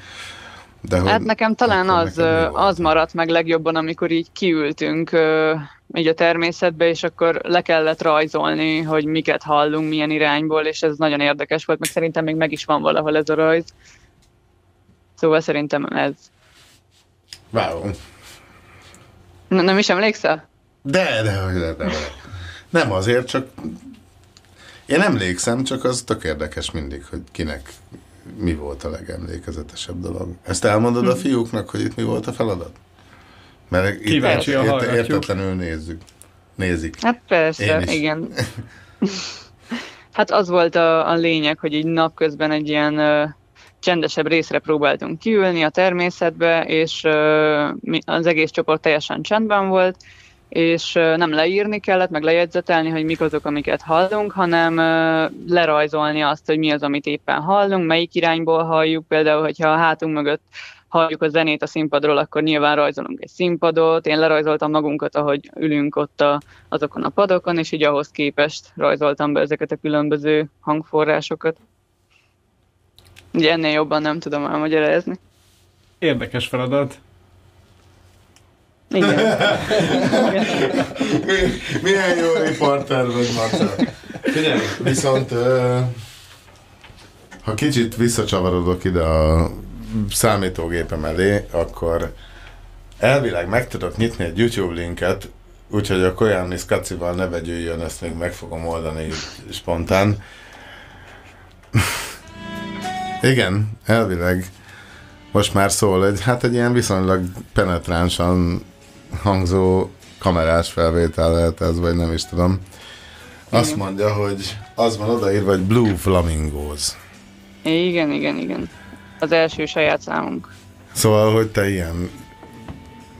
De hogy Hát nekem talán az, ö, az maradt meg legjobban, amikor így kiültünk így a természetbe, és akkor le kellett rajzolni, hogy miket hallunk, milyen irányból, és ez nagyon érdekes volt, meg szerintem még meg is van valahol ez a rajz. Szóval szerintem ez. Wow. N- nem is emlékszel? De, de, de, de, de. Nem azért, csak én emlékszem, csak az tök érdekes mindig, hogy kinek mi volt a legemlékezetesebb dolog. Ezt elmondod a fiúknak, hogy itt mi volt a feladat? Mert itt Kíváncsian ért, hallgatjuk. értetlenül nézzük. Nézik. Hát persze, Én is. igen. hát az volt a, a lényeg, hogy így napközben egy ilyen csendesebb részre próbáltunk kiülni a természetbe, és az egész csoport teljesen csendben volt, és nem leírni kellett, meg lejegyzetelni, hogy mik azok, amiket hallunk, hanem lerajzolni azt, hogy mi az, amit éppen hallunk, melyik irányból halljuk, például, hogyha a hátunk mögött halljuk a zenét a színpadról, akkor nyilván rajzolunk egy színpadot. Én lerajzoltam magunkat, ahogy ülünk ott a, azokon a padokon, és így ahhoz képest rajzoltam be ezeket a különböző hangforrásokat. Ugye ennél jobban nem tudom elmagyarázni. Érdekes feladat. Igen. Milyen jó riporter vagy, Marcel. Figyelj, viszont ha kicsit visszacsavarodok ide a számítógépem elé, akkor elvileg meg tudok nyitni egy YouTube linket, úgyhogy a Koyannis Kacival ne vegyüljön, ezt még meg fogom oldani spontán. Igen, elvileg most már szól egy, hát egy ilyen viszonylag penetránsan hangzó kamerás felvétel lehet ez, vagy nem is tudom. Azt mondja, hogy az van odaírva, hogy Blue Flamingos. Igen, igen, igen. Az első saját számunk. Szóval, hogy te ilyen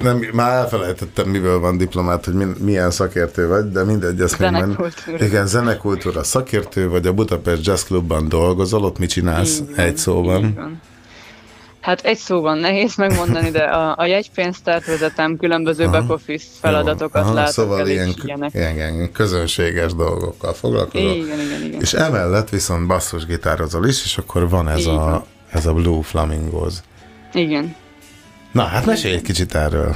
nem, már elfelejtettem, miből van diplomát, hogy milyen szakértő vagy, de mindegy, ezt még. Zenekultúra. Igen, zenekultúra szakértő, vagy a Budapest Jazz Clubban dolgozol, ott mit csinálsz Így van, egy szóban? így van. Hát egy szóban nehéz megmondani, de a, a jegypénztárt vezetem, különböző Aha. back-office feladatokat Aha, látok szóval el, ilyen, ilyenek. ilyen, ilyen közönséges dolgokkal foglalkozol. Igen, igen, igen. És emellett viszont basszusgitározol is, és akkor van ez, Így a, ez a Blue Flamingos. Igen, Na, hát mesélj egy kicsit erről.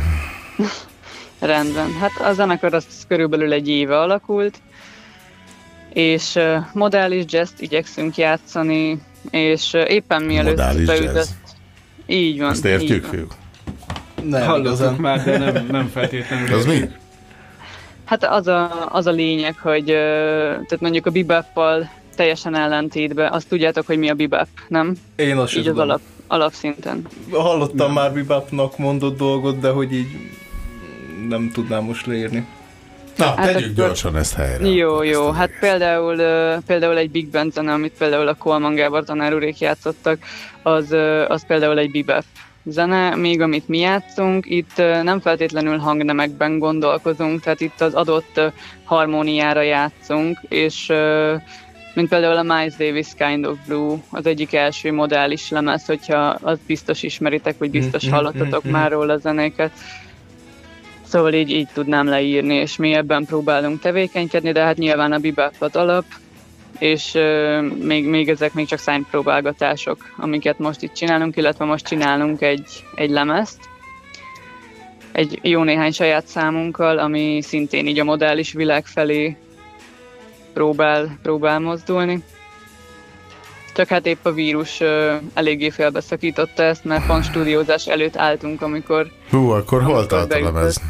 rendben. Hát a zenekar az körülbelül egy éve alakult, és modális jazz igyekszünk játszani, és éppen mielőtt Modális beütött... jazz. Így van. Ezt értjük, fiúk? Nem Hallottuk már, de nem, nem feltétlenül. Az mi? Hát az a, az a lényeg, hogy tehát mondjuk a bibappal teljesen ellentétben, azt tudjátok, hogy mi a bibap, nem? Én azt Így az alap, alapszinten. Hallottam már bebopnak mondott dolgot, de hogy így nem tudnám most leírni. Na, Hát tegyük gyorsan ezt helyre. Jó, jó. Hát például, például egy Big Band zene, amit például a Kolman Gábor tanár úrék játszottak, az, az például egy bebop zene, még amit mi játszunk, itt nem feltétlenül hangnemekben gondolkozunk, tehát itt az adott harmóniára játszunk, és mint például a Miles Davis Kind of Blue, az egyik első modális lemez, hogyha azt biztos ismeritek, vagy biztos Mhm, hallottatok mhm, már róla a zenéket. Szóval így, így tudnám leírni, és mi ebben próbálunk tevékenykedni, de hát nyilván a bebop az alap, és ö, még, még ezek még csak szájpróbálgatások, amiket most itt csinálunk, illetve most csinálunk egy, egy lemezt, egy jó néhány saját számunkkal, ami szintén így a modális világ felé próbál, próbál mozdulni. Csak hát épp a vírus ö, eléggé félbeszakította ezt, mert pont stúdiózás előtt álltunk, amikor Hú, akkor hol tart a lemez? Hát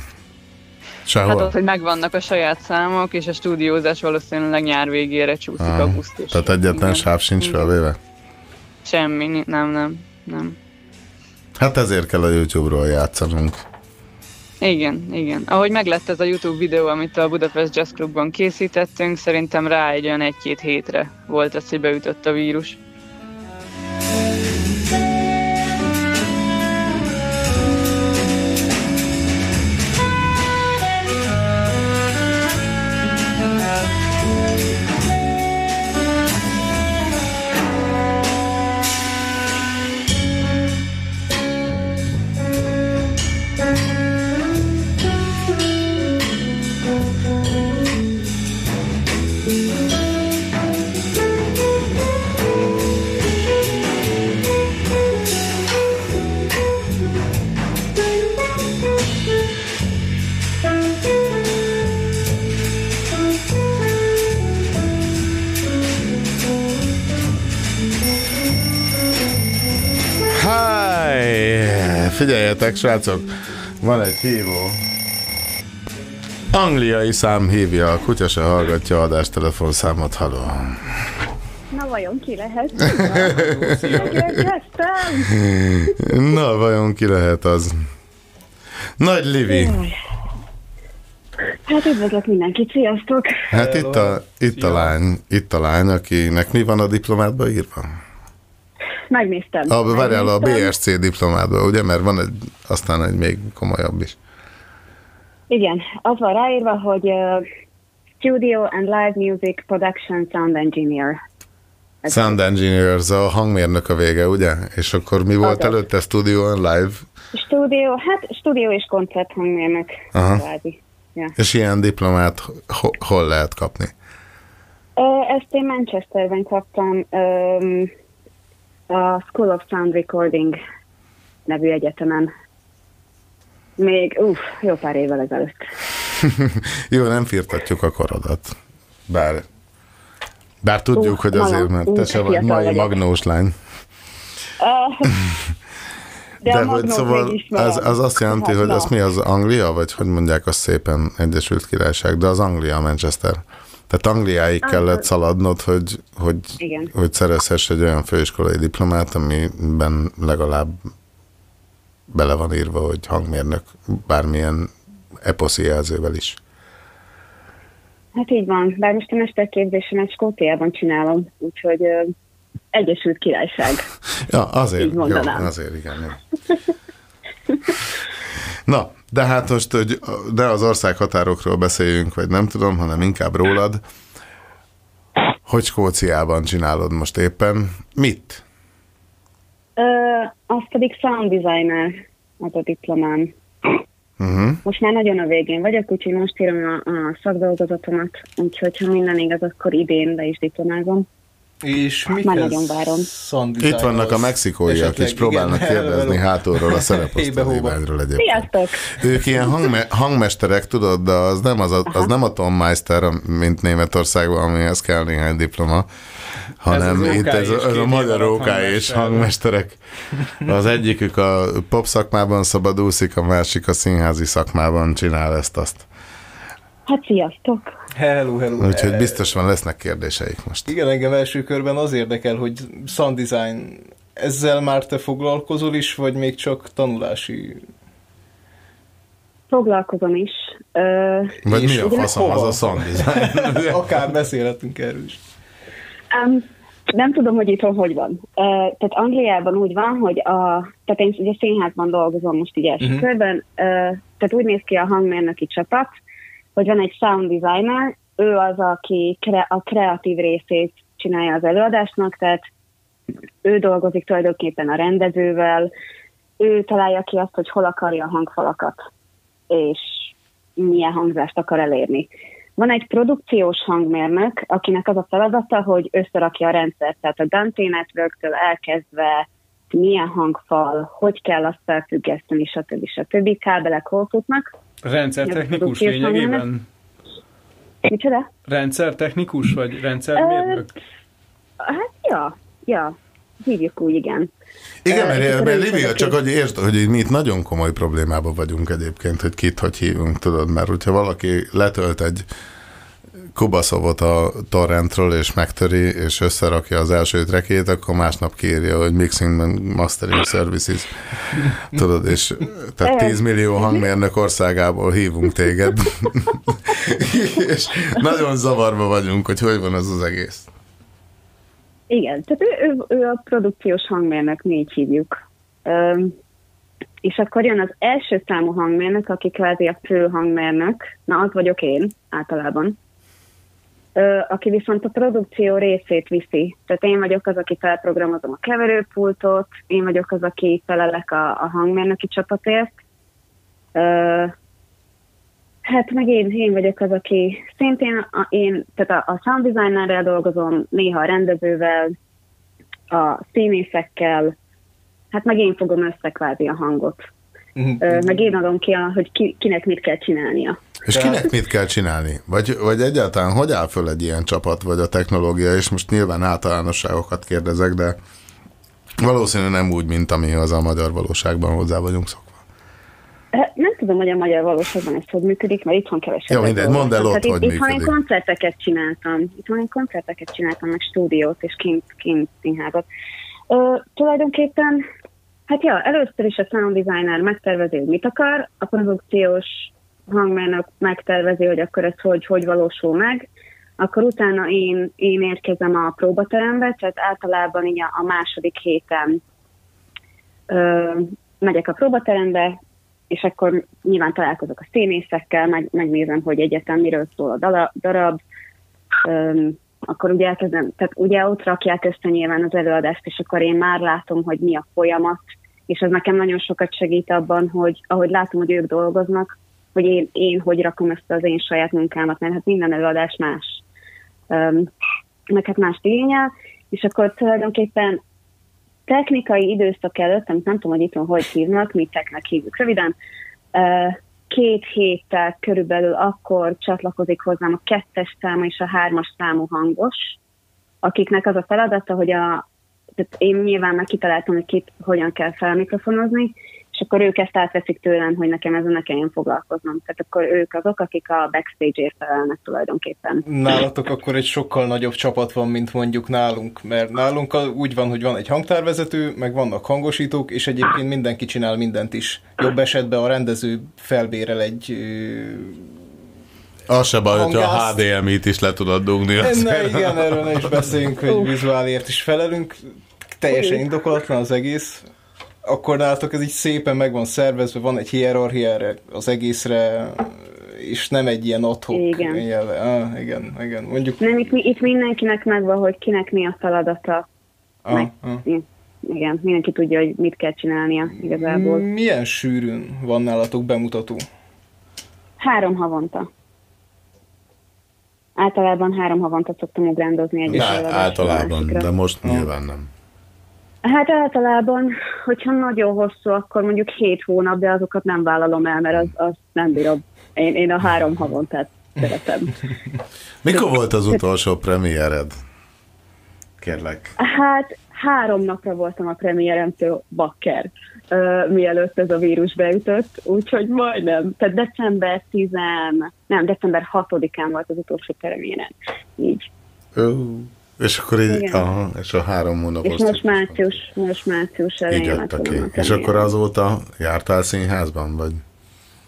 Sehol? az, hogy megvannak a saját számok, és a stúdiózás valószínűleg nyár végére csúszik Ah, augusztus. Tehát egyetlen sáv sincs felvéve? Semmi, nem, nem, nem. Hát ezért kell a YouTube-ról játszanunk. Igen, igen. Ahogy meglett ez a YouTube videó, amit a Budapest Jazz Clubban készítettünk, szerintem rá egy olyan egy-két hétre volt ez, hogy beütött a vírus. Figyeljetek, srácok! Van egy hívó. Angliai szám hívja, a kutya se hallgatja adás telefonszámot, haló. Na vajon ki lehet? Na, vajon ki lehet az? Nagy Livi. Hát üdvözlök mindenkit, sziasztok! Hát itt a, itt a lány, itt a lány, akinek mi van a diplomátba írva? Megnéztem. A, várjál, a. BSC diplomátba, ugye? Mert van egy, aztán egy még komolyabb is. Igen, az van ráírva, hogy uh, Studio and Live Music Production Sound Engineer. Sound Engineers, a hangmérnök a vége, ugye? És akkor mi volt Az. előtte? Studio and Live? Stúdió, hát stúdió és koncert hangmérnök. Aha. Kvázi. Ja. És ilyen diplomát ho- hol lehet kapni? Ezt én Manchesterben kaptam um, a School of Sound Recording nevű egyetemen. Még, uff, jó pár évvel ezelőtt. Jó, nem firtatjuk a korodat. Bár, bár tudjuk, Ú, hogy azért, mert te se vagy mai vagyok. magnós lány. Uh, de, de hogy szóval az, az azt jelenti, Hát, hogy na. az mi az Anglia, vagy hogy mondják azt szépen Egyesült Királyság, de az Anglia Manchester. Tehát Angliáig Ah, kellett szaladnod, hogy, hogy, Igen. hogy szerezhess egy olyan főiskolai diplomát, amiben legalább bele van írva, hogy hangmérnök bármilyen eposzi jelzővel is. Hát így van, bár most a mesterképzésemet Skóciában csinálom, úgyhogy ö, Egyesült Királyság. Ja, azért, Így jó, mondanám. azért igen. Jó. Na, de hát most, hogy de az ország határokról beszéljünk, vagy nem tudom, hanem inkább rólad. Hogy Skóciában csinálod most éppen? Mit? Ö, az pedig sound designer, az a diplomám. Uh-huh. Most már nagyon a végén vagyok, úgyhogy most írom a, a szakdolgozatomat, úgyhogy ha minden igaz, akkor idén be is diplomázom. És Már mikhez nagyon várom. Itt vannak a mexikóiak is, próbálnak Igen, kérdezni hello. hátulról a Hébe-hóba. szereposztálymányról egyébként. Sziasztok! Ők ilyen hangme- hangmesterek, tudod, de az nem, az, a, az nem a Tom Meister, mint Németországban, amihez kell néhány diploma, hanem Ez itt ez, és a- ez a magyar OK és hangmester. hangmesterek. Az egyikük a pop szakmában szabadúszik, a másik a színházi szakmában csinál ezt-azt. Hát sziasztok! Hello, hello. Úgyhogy biztosan lesznek kérdéseik most. Igen, engem első körben az érdekel, hogy sound design, ezzel már te foglalkozol is, vagy még csak tanulási? Foglalkozom is. Ö, Vagy mi És a ugye faszom az a sound design? Akár beszélhetünk erről is. Um, nem tudom, hogy itthon hogy van. Uh, tehát Angliában úgy van, hogy a, tehát én ugye színházban dolgozom most így első uh-huh. körben, uh, tehát úgy néz ki a hangmérnöki csapat, hogy van egy sound designer, ő az, aki kre- a kreatív részét csinálja az előadásnak, tehát ő dolgozik tulajdonképpen a rendezővel, ő találja ki azt, hogy hol akarja a hangfalakat, és milyen hangzást akar elérni. Van egy produkciós hangmérnök, akinek az a feladata, hogy összerakja a rendszert, tehát a Dante Network-től elkezdve milyen hangfal, hogy kell azt felfüggeszteni, stb. stb. kábelek hol futnak. Rendszertechnikus lényegében? Micsoda? Rendszertechnikus vagy rendszermérnök? Hát, ja, ja, hívjuk úgy, igen. Igen, mert, akkor mert is Livia, csak hogy értsd, hogy mi itt nagyon komoly problémában vagyunk egyébként, hogy kit hogy hívunk, tudod, mert hogyha valaki letölt egy kubaszovot a torrentről, és megtöri, és összerakja az első trekét, akkor másnap kírja, hogy Mixing Mastering Services. Tudod, és tehát 10 millió hangmérnök országából hívunk téged. és nagyon zavarba vagyunk, hogy hogy van az az egész. Igen, tehát ő, ő, ő a produkciós hangmérnök, mi így hívjuk. Üm, és akkor jön az első számú hangmérnök, aki kvázi a fő hangmérnök, na az vagyok én általában, aki viszont a produkció részét viszi. Tehát én vagyok az, aki felprogramozom a keverőpultot, én vagyok az, aki felelek a, a hangmérnöki csapatért. Hát meg én, én vagyok az, aki szintén a, én, tehát a, a sound designerrel dolgozom, néha a rendezővel, a színészekkel, hát meg én fogom össze a hangot. Ö, meg én adom ki, a, hogy ki, kinek mit kell csinálnia. És kinek mit kell csinálni? Vagy, vagy egyáltalán hogy áll föl egy ilyen csapat, vagy a technológia, és most nyilván általánosságokat kérdezek, de valószínűleg nem úgy, mint ami az a magyar valóságban hozzá vagyunk szokva. Nem tudom, hogy a magyar valóságban ez hogy működik, mert itthon keveset. Jó, mindegy, mondd el ott, hát itt, hogy itthon én koncerteket csináltam. Itthon én koncerteket csináltam, meg stúdiót és kint, kint színházat. Ö, tulajdonképpen, hát ja, először is a sound designer megtervezi, hogy mit akar, a produkciós hangmérnök megtervezi, hogy akkor ez hogy, hogy valósul meg, akkor utána én, én érkezem a próbaterembe, tehát általában így a, a második héten ö, megyek a próbaterembe, és akkor nyilván találkozok a színészekkel, meg, megnézem, hogy egyetem miről szól a dala, darab, Öm, akkor ugye elkezdem, tehát ugye ott rakják össze nyilván az előadást, és akkor én már látom, hogy mi a folyamat, és ez nekem nagyon sokat segít abban, hogy ahogy látom, hogy ők dolgoznak, hogy én, én hogy rakom össze az én saját munkámat, mert hát minden előadás más. Öm, meg hát mást igényel, és akkor tulajdonképpen technikai időszak előtt, amit nem tudom, hogy itthon hogy hívnak, mi technek hívjuk röviden, két héttel körülbelül akkor csatlakozik hozzám a kettes számú és a hármas számú hangos, akiknek az a feladata, hogy a, tehát én nyilván már kitaláltam, hogy kit hogyan kell felmikrofonozni, és akkor ők ezt átveszik tőlem, hogy nekem ezen ne kelljen foglalkoznom. Tehát akkor ők azok, akik a backstage-ért felelnek tulajdonképpen. Nálatok akkor egy sokkal nagyobb csapat van, mint mondjuk nálunk, mert nálunk a- úgy van, hogy van egy hangtárvezető, meg vannak hangosítók, és egyébként mindenki csinál mindent is. Jobb esetben a rendező felbérel egy Az se baj, hogyha a. HDMI-t is le tudod dugni. Azért. igen, erről ne is beszéljünk, hogy vizuálért is felelünk. Teljesen indokolatlan az egész. Akkor nálatok ez így szépen meg van szervezve, van egy hierarchia erre az egészre, és nem egy ilyen adhok Igen. jelle. Ah, igen, igen. Mondjuk Nem, itt, itt mindenkinek megvan, hogy kinek mi a feladata. ah, Meg, ah. igen, mindenki tudja, hogy mit kell csinálnia igazából. milyen sűrűn van nálatok bemutató? Három havonta. Általában három havonta szoktam ugrándozni egy Á- Általában, de most nyilván nem. Hát általában, hogyha nagyon hosszú, akkor mondjuk hét hónap, de azokat nem vállalom el, mert az, az nem bírom. Én, én a három havontát szeretem. Mikor volt az utolsó premiered? Kérlek. Hát három napra voltam a premieremtől bakker, uh, mielőtt ez a vírus beütött, úgyhogy majdnem. Tehát december 10, nem, december 6-án volt az utolsó premierem. Így. Ö, és akkor így, Igen. aha, és a három hónapos És most március, most március elején lett ki. És akkor azóta jártál színházban, vagy?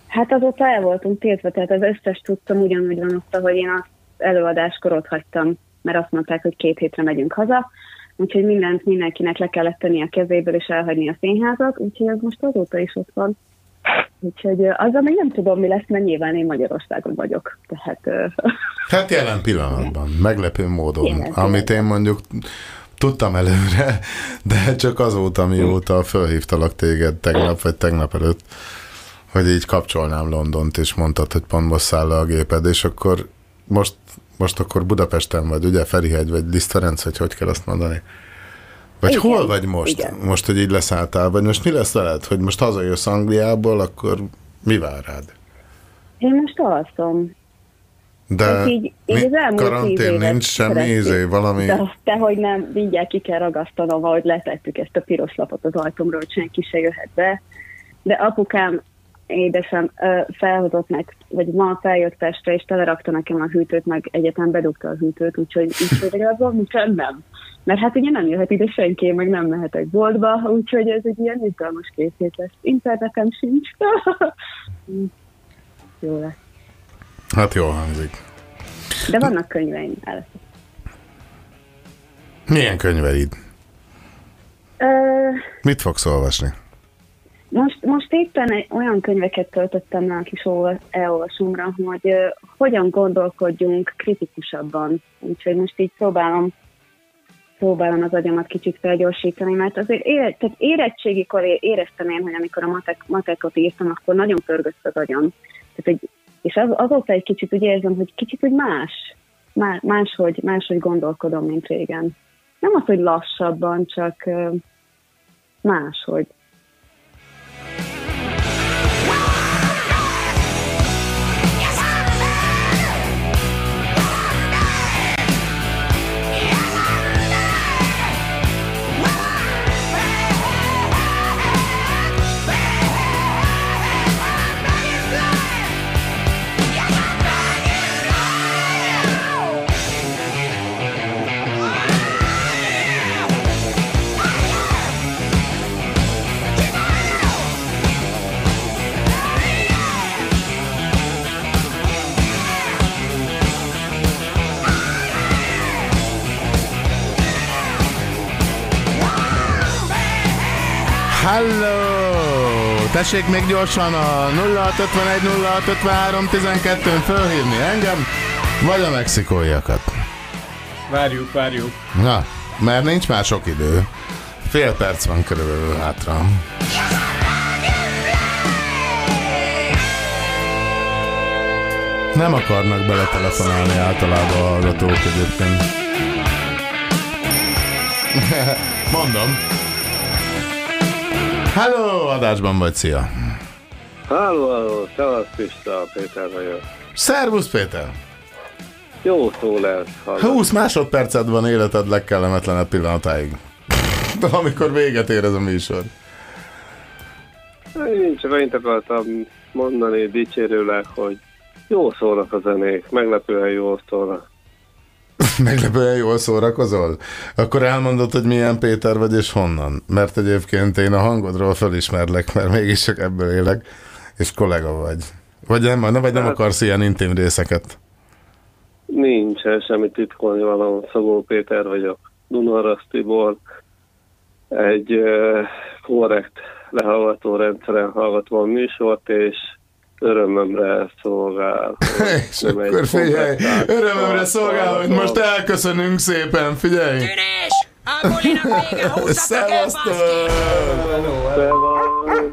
Hát azóta el voltunk tiltva, tehát az összes tudtam ugyanúgy van ott, ahogy én az előadáskor ott hagytam. mert azt mondták, hogy két hétre megyünk haza, úgyhogy mindent mindenkinek le kellett tenni a kezéből, és elhagyni a színházat, úgyhogy ez most azóta is ott van. Úgyhogy azzal még nem tudom, mi lesz, mert nyilván én Magyarországon vagyok. Tehát Hát jelen pillanatban, meglepő módon, Jelen amit én mondjuk tudtam előre, de csak azóta, mióta fölhívtalak téged tegnap, vagy tegnap előtt, hogy így kapcsolnám Londont, és mondtad, hogy pont most száll a géped, és akkor most, most akkor Budapesten vagy, ugye Ferihegy, vagy Liszt Ferenc, vagy hogy kell azt mondani? Vagy Igen, hol vagy most? igen. Most, hogy így leszálltál, vagy most mi lesz veled, hogy most hazajössz Angliából, akkor mi vár rád? én most alszom. De Hát így, így az elmúlt karantén nincs semmi izé, valami... De, de hogy nem, mindjárt ki kell ragasztanom, ahogy letettük ezt a piros lapot az ajtómról, hogy senki se jöhet be. De apukám, édesem, felhozott meg, vagy ma feljött Pestre, és telerakta nekem a hűtőt, meg egyetem bedugta a hűtőt, úgyhogy így, hogy az valami nem. Mert hát ugye nem jöhet ide senki, meg nem mehetek boltba, úgyhogy ez egy ilyen izgalmas két hét lesz. Internetem sincs. Jó lesz. Hát jól hangzik. De vannak könyveim, el. Milyen könyveid? Ö, Mit fogsz olvasni? Most, most éppen egy olyan könyveket töltöttem le a kis olva- elolvasomra, hogy ö, hogyan gondolkodjunk kritikusabban. Úgyhogy most így próbálom, próbálom az agyamat kicsit felgyorsítani, mert azért ére, tehát érettségikor éreztem én, hogy amikor a matek, matekot írtam, akkor nagyon pörgött az agyam. Tehát, hogy, és az, azóta egy kicsit úgy érzem, hogy kicsit úgy más, má, máshogy, máshogy gondolkodom, mint régen. Nem az, hogy lassabban, csak ö, máshogy. Tessék még gyorsan a 0651 0653 12-n fölhívni engem, vagy a mexikóiakat. Várjuk, várjuk. Na, mert nincs már sok idő. Fél perc van körülbelül hátra. Nem akarnak beletelefonálni általában a hallgatók egyébként. Mondom. Hello, adásban vagy, szia! Halló, halló, szevasz Pista, Péter vagyok. Szervusz, Péter! Jó szó lesz. hallgat. 20 másodperced van életed legkellemetlenebb pillanatáig. Amikor véget ér ez a műsor. Én csak annyit akartam mondani dicsérőleg, hogy jó szólnak a zenék, meglepően jól szólnak. Meglepően jól szórakozol? Akkor elmondod, hogy milyen Péter vagy és honnan. Mert egyébként én a hangodról felismerlek, mert mégis csak ebből élek, és kollega vagy. Vagy nem, vagy nem Hát- akarsz ilyen intim részeket. Nincsen semmi titkolni való, Szagó Péter vagyok. Dunarasztiból egy korrekt lehallgató rendszeren hallgatom a műsort, és örömömre szolgál. És akkor figyelj, örömömre szolgál, hogy most elköszönünk szépen, figyelj! A bulinak vége, húzzatok el, Szevasztok!